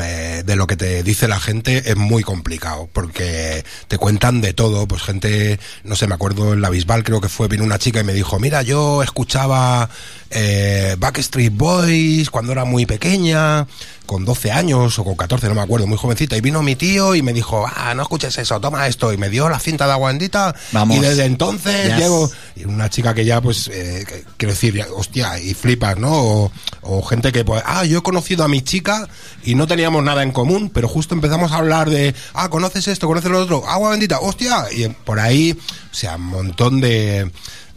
eh, de lo que te dice la gente es muy complicado, porque te cuentan de todo, pues gente, no sé, me acuerdo en la Bisbal creo que fue, vino una chica y me dijo, mira, yo escuchaba eh, Backstreet Boys cuando era muy pequeña, con 12 años o con 14, no me acuerdo, muy jovencita, y vino mi tío y me dijo, ah, no escuches eso, toma esto, y me dio la cinta de agua bendita, Vamos. y desde entonces Yes. llevo y una chica que ya, pues, eh, que- quiero decir, ya, hostia, y flipas, ¿no? O, o gente que, pues, ah, yo he conocido a mi chica y no teníamos nada en común, pero justo empezamos a hablar de, ah, conoces esto, conoces lo otro, agua bendita, hostia, y por ahí, o sea, un montón de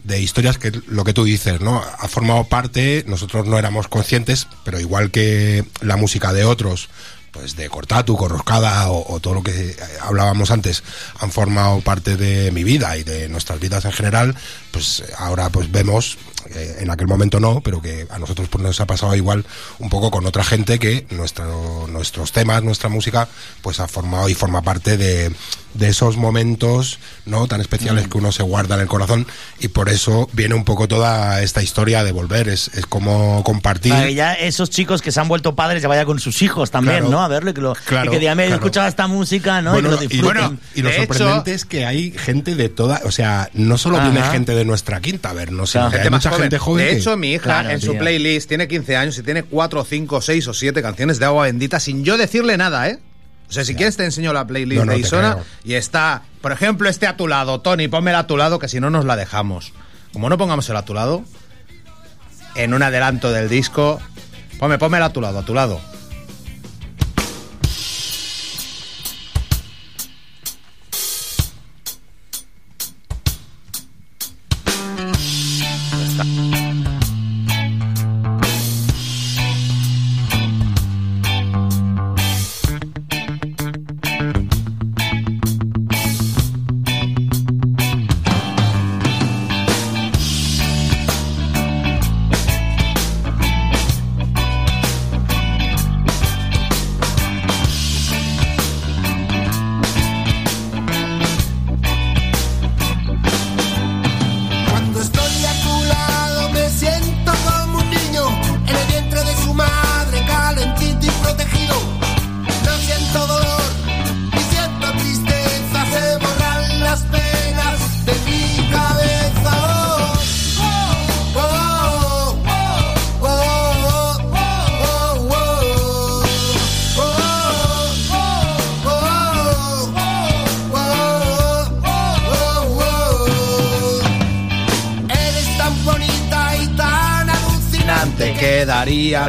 de historias que lo que tú dices, ¿no? Ha formado parte, nosotros no éramos conscientes, pero igual que la música de otros, pues de Cortatu, Corroscada o, o todo lo que eh, hablábamos antes, han formado parte de mi vida y de nuestras vidas en general, pues eh, ahora pues vemos, eh, en aquel momento no, pero que a nosotros pues nos ha pasado igual un poco con otra gente que nuestro, nuestros temas, nuestra música, pues ha formado y forma parte de, de esos momentos no tan especiales que uno se guarda en el corazón y por eso viene un poco toda esta historia de volver, es, es como compartir. Para que ya esos chicos que se han vuelto padres ya vaya con sus hijos también, Claro. ¿no? A verlo y que, lo, Claro, y que digan, "Mira, he claro. escuchado esta música, ¿no? Bueno, y que lo y, disfruten. y lo de sorprendente hecho- es que hay gente de toda, o sea, no solo Ajá. viene gente de nuestra quinta a vernos, sino que hay mucha joven. gente joven. De que- hecho, mi hija Claro, en su tío. playlist tiene 15 años y tiene 4, 5, 6 o 7 canciones de agua bendita sin yo decirle nada, ¿eh? O sea, si quieres te enseño la playlist No, no, de Isona y está, por ejemplo, este a tu lado, Tony, pónmela a tu lado que si no nos la dejamos. Como no pongamos el a tu lado, en un adelanto del disco, ponme, pónmela a tu lado, a tu lado.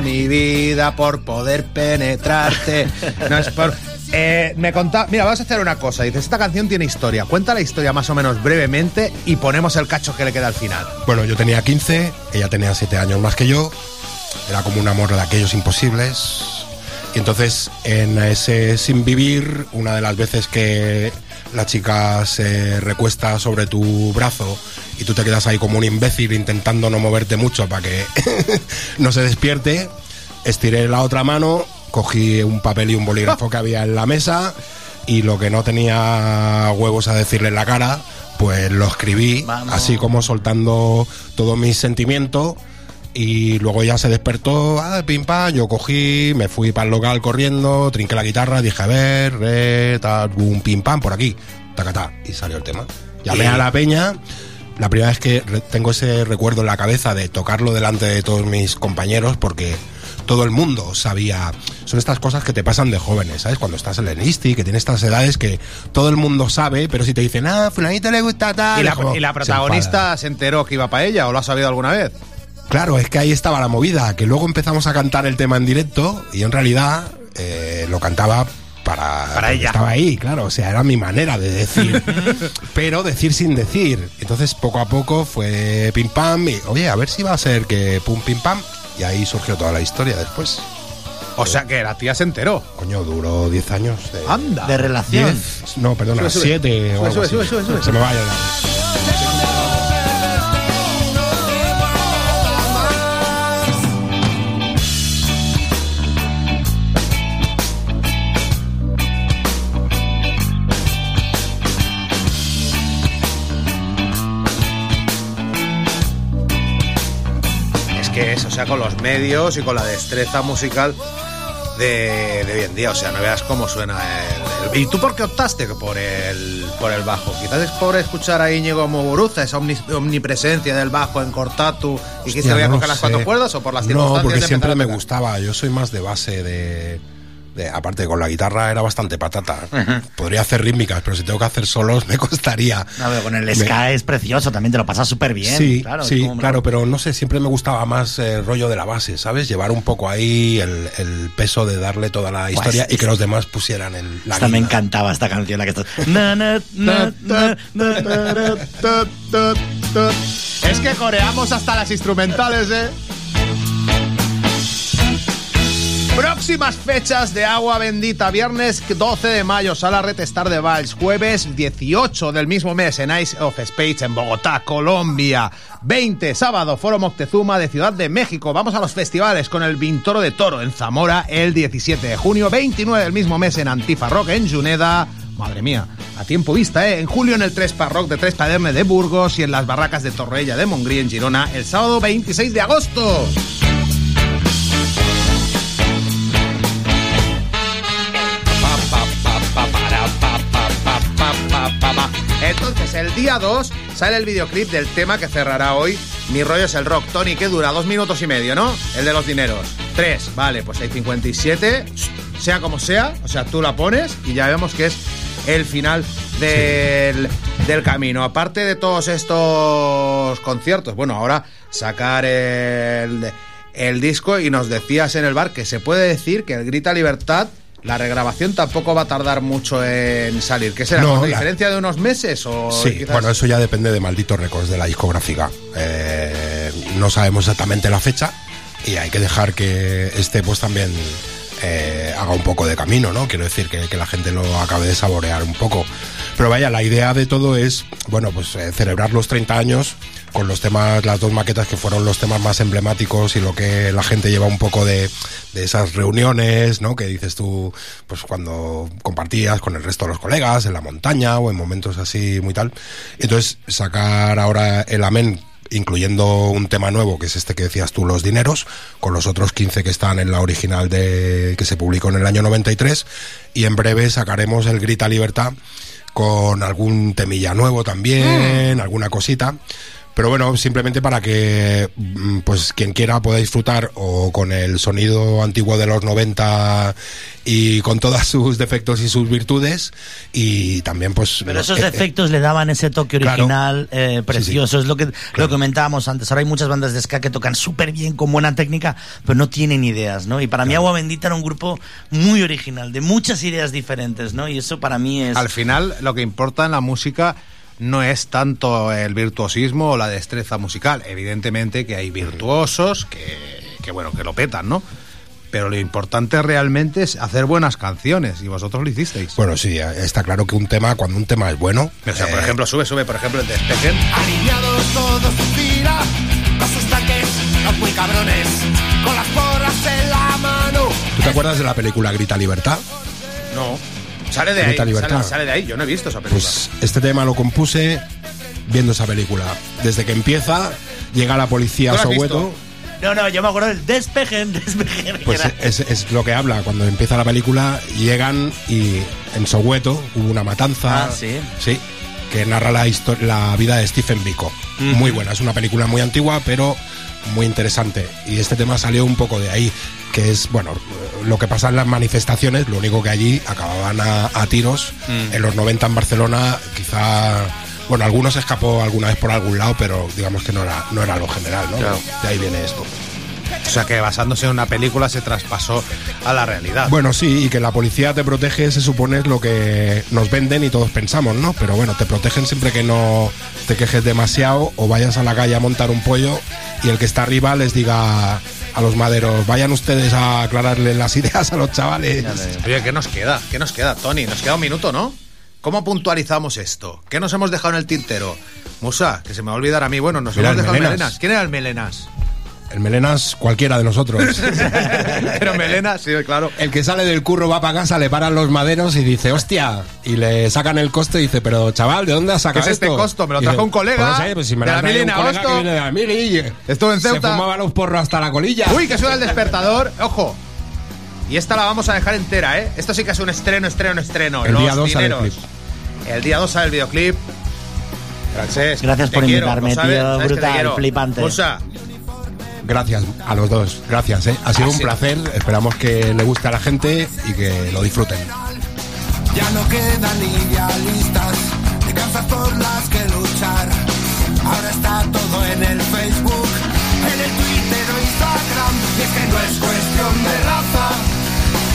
Mi vida por poder penetrarte. No es por. Eh, me contaba, mira, vamos a hacer una cosa. Dices, esta canción tiene historia. Cuenta la historia más o menos brevemente y ponemos el cacho que le queda al final. Bueno, yo tenía 15, ella tenía 7 años más que yo. Era como un amor de aquellos imposibles. Y entonces, en ese sin vivir, una de las veces que la chica se recuesta sobre tu brazo y tú te quedas ahí como un imbécil intentando no moverte mucho para que no se despierte, estiré la otra mano, cogí un papel y un bolígrafo que había en la mesa y lo que no tenía huevos a decirle en la cara, pues lo escribí, así como soltando todo mi sentimiento. Y luego ya se despertó, ah, pim pam, yo cogí, me fui para el local corriendo, trinqué la guitarra, dije, a ver, re, tal, un pim pam por aquí, tacatá, y salió el tema. Llamé Y- a la peña, la primera vez que tengo ese recuerdo en la cabeza de tocarlo delante de todos mis compañeros, porque todo el mundo sabía. Son estas cosas que te pasan de jóvenes, ¿sabes? Cuando estás en el ISTI, que tienes estas edades que todo el mundo sabe, pero si te dicen, ah, fulanito le gusta tal. ¿Y la, es como, y la se protagonista se, enteró que iba para ella o lo ha sabido alguna vez? Claro, es que ahí estaba la movida, que luego empezamos a cantar el tema en directo y en realidad eh, lo cantaba para, ella. Estaba ahí, claro, o sea, era mi manera de decir, pero decir sin decir. Entonces poco a poco fue pim pam y, oye, a ver si va a ser que pum pim pam. Y ahí surgió toda la historia después. O sea que la tía se enteró. Coño, duró 10 años. De, Anda. De relación. 10, no, perdona, Sube, sube. 7 o Sube, algo sube, así. sube, sube, sube. Se me. Es que es, o sea, con los medios y con la destreza musical de, de hoy en día. O sea, no veas cómo suena el, el- ¿Y tú por qué optaste por el, por el bajo? Quizás es por escuchar a Íñigo Moguruza, esa omnipresencia del bajo en Cortatu y que se Hostia, voy a no coger las cuatro cuerdas o por las No, circunstancias porque de siempre me gustaba. Yo soy más de base de, de- aparte con la guitarra era bastante patata. Podría hacer rítmicas, pero si tengo que hacer solos me costaría. No, pero con el Me- ska es precioso, también te lo pasas súper bien. sí, claro, sí, como- claro, pero no sé, siempre me gustaba más el rollo de la base, ¿sabes? Llevar un poco ahí el, el peso de darle toda la historia y que los demás pusieran el, la Esta me encantaba esta canción, la que estás. Es que coreamos hasta las instrumentales, ¿eh? Próximas fechas de Agua Bendita. Viernes 12 de mayo, Sala Red Star de Vals. Jueves 18 del mismo mes en Ice of Space en Bogotá, Colombia. 20, sábado, Foro Moctezuma de Ciudad de México. Vamos a los festivales con el Vintoro de Toro en Zamora el 17 de junio. 29 del mismo mes en Antifa Rock en Juneda. Madre mía, a tiempo vista, ¿eh? En julio en el Trespa Rock de Trespaderne de Burgos y en las barracas de Torrella de Montgrí en Girona el sábado 26 de agosto. Día 2 sale el videoclip del tema que cerrará hoy Mi rollo es el rock. Tony, que dura dos minutos y medio, ¿no? El de los dineros. Tres, vale, pues hay 57. Sea como sea, o sea, tú la pones y ya vemos que es el final del, del camino. Aparte de todos estos conciertos, bueno, ahora sacar el, el disco y nos decías en el bar que se puede decir que el Grita Libertad, la regrabación tampoco va a tardar mucho en salir. ¿Qué será? No, ¿Con la- diferencia de unos meses o Sí, quizás- bueno, eso ya depende de malditos récords de la discográfica. Eh, no sabemos exactamente la fecha y hay que dejar que este pues también eh, haga un poco de camino, ¿no? Quiero decir que, que la gente lo acabe de saborear un poco. Pero vaya, la idea de todo es, bueno, pues eh, celebrar los 30 años con los temas, las dos maquetas que fueron los temas más emblemáticos y lo que la gente lleva un poco de, de esas reuniones, ¿no? Que dices tú, pues cuando compartías con el resto de los colegas en la montaña o en momentos así muy tal. Entonces, sacar ahora el Amén incluyendo un tema nuevo, que es este que decías tú, Los Dineros, con los otros 15 que están en la original de que se publicó en el año 93, y en breve sacaremos el Grita Libertad con algún temilla nuevo también, alguna cosita. Pero bueno, simplemente para que mm, pues quien quiera pueda disfrutar o con el sonido antiguo de los 90 y con todos sus defectos y sus virtudes y también pues Pero esos eh, eh, defectos le daban ese toque Claro. original eh, precioso. Es lo que, lo que comentábamos antes. Ahora hay muchas bandas de ska que tocan súper bien, con buena técnica, pero no tienen ideas, ¿no? Y para mí Agua Bendita era un grupo muy original, de muchas ideas diferentes, ¿no? Y eso para mí es... Al final, lo que importa en la música no es tanto el virtuosismo o la destreza musical. Evidentemente que hay virtuosos que, que, bueno, que lo petan, ¿no? Pero lo importante realmente es hacer buenas canciones y vosotros lo hicisteis. Bueno, sí, está claro que un tema, cuando un tema es bueno... O sea, por eh, ejemplo, sube, sube, por ejemplo, el Despejen. Alineados todos fila, con sus tanques, los muy cabrones, con las porras en la mano. ¿Tú te acuerdas de la película Grita Libertad? No. Sale de ahí, sale, sale de ahí. Yo no he visto esa película. Pues este tema lo compuse viendo esa película. Desde que empieza, llega la policía a ¿Tú lo has Soweto. No, no, yo me acuerdo del despejen, despejen. Pues es, es lo que habla. Cuando empieza la película, llegan y en Soweto hubo una matanza. Ah, sí. Sí, que narra la, la vida de Stephen Biko. Muy buena, es una película muy antigua, pero muy interesante. Y este tema salió un poco de ahí, que es, bueno, lo que pasa en las manifestaciones, lo único que allí acababan a, a tiros. Mm. En los 90 en Barcelona, quizá. Bueno, algunos escapó alguna vez por algún lado, pero digamos que no era, no era lo general, ¿no? Claro. De ahí viene esto. O sea, que basándose en una película se traspasó a la realidad. Bueno, sí, y que la policía te protege, se supone es lo que nos venden y todos pensamos, ¿no? Pero bueno, te protegen siempre que no te quejes demasiado o vayas a la calle a montar un pollo y el que está arriba les diga a los maderos, vayan ustedes a aclararle las ideas a los chavales. Oye, ¿qué nos queda? ¿Qué nos queda, Tony? Nos queda un minuto, ¿no? ¿Cómo puntualizamos esto? ¿Qué nos hemos dejado en el tintero? Musa, que se me va a olvidar a mí. Bueno, nos Mira, hemos el dejado Melenas. Melenas. ¿Quién era el Melenas? El melenas cualquiera de nosotros. Pero Melenas, sí, claro. El que sale del curro va para casa, le paran los maderos y dice, hostia, y le sacan el coste y dice, pero chaval, ¿de dónde has sacado ¿Qué es este esto? costo? Me lo trajo un colega "Pues no sé, pues si me de lo la agosto". viene de la Mili Estuvo en Se Ceuta. fumaba los porros hasta la colilla. Uy, que suena el despertador. Ojo. Y esta la vamos a dejar entera, ¿eh? Esto sí que es un estreno, estreno, estreno. El Los día dos sale el dineros. El día 2 sale el videoclip. Francesc, Gracias por quiero, invitarme, sabes, tío, sabes brutal, quiero. flipante. Musa, Gracias a los dos, gracias. ¿eh? Ha sido Ha un sido- placer, esperamos que le guste a la gente y que lo disfruten. Ya no quedan idealistas, ni causas por las que luchar. Ahora está todo en el Facebook, en el Twitter o Instagram. Y es que no es cuestión de raza,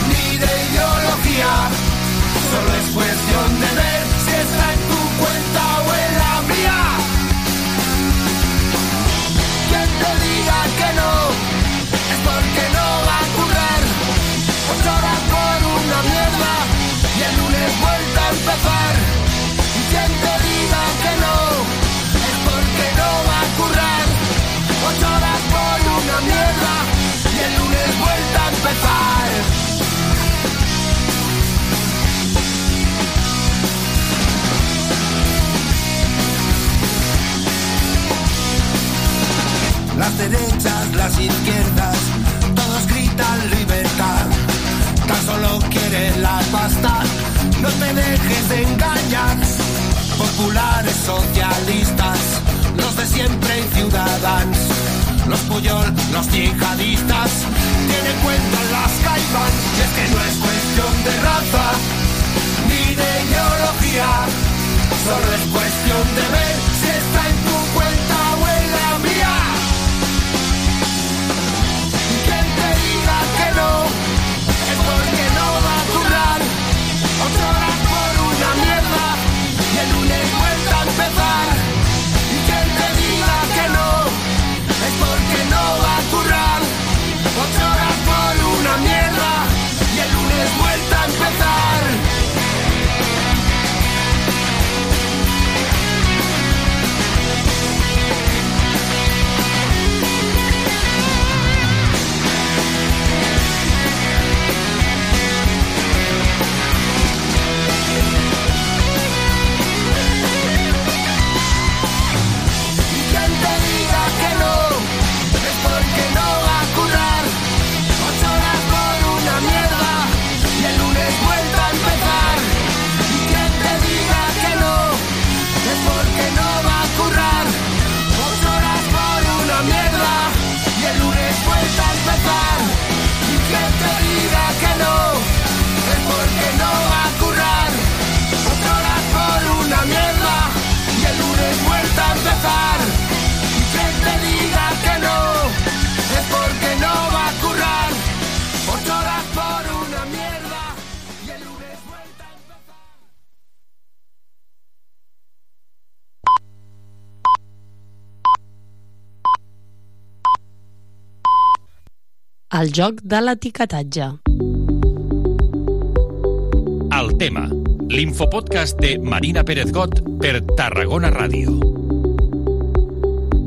ni de ideología. Solo es cuestión de ver empezar. Y te diga que no, es porque no va a currar. Ocho horas por una mierda y el lunes vuelta a empezar. Las derechas, las izquierdas, todos gritan libertad. Tan solo quieren la pasta, te dejes de engañar. Populares socialistas, los de siempre y ciudadanos. Los Puyol, los yihadistas, tienen cuenta en las caibán. Y es que no es cuestión joc de l'etiquetatge. El tema, l'infopodcast de Marina Pérez Got per Tarragona Ràdio.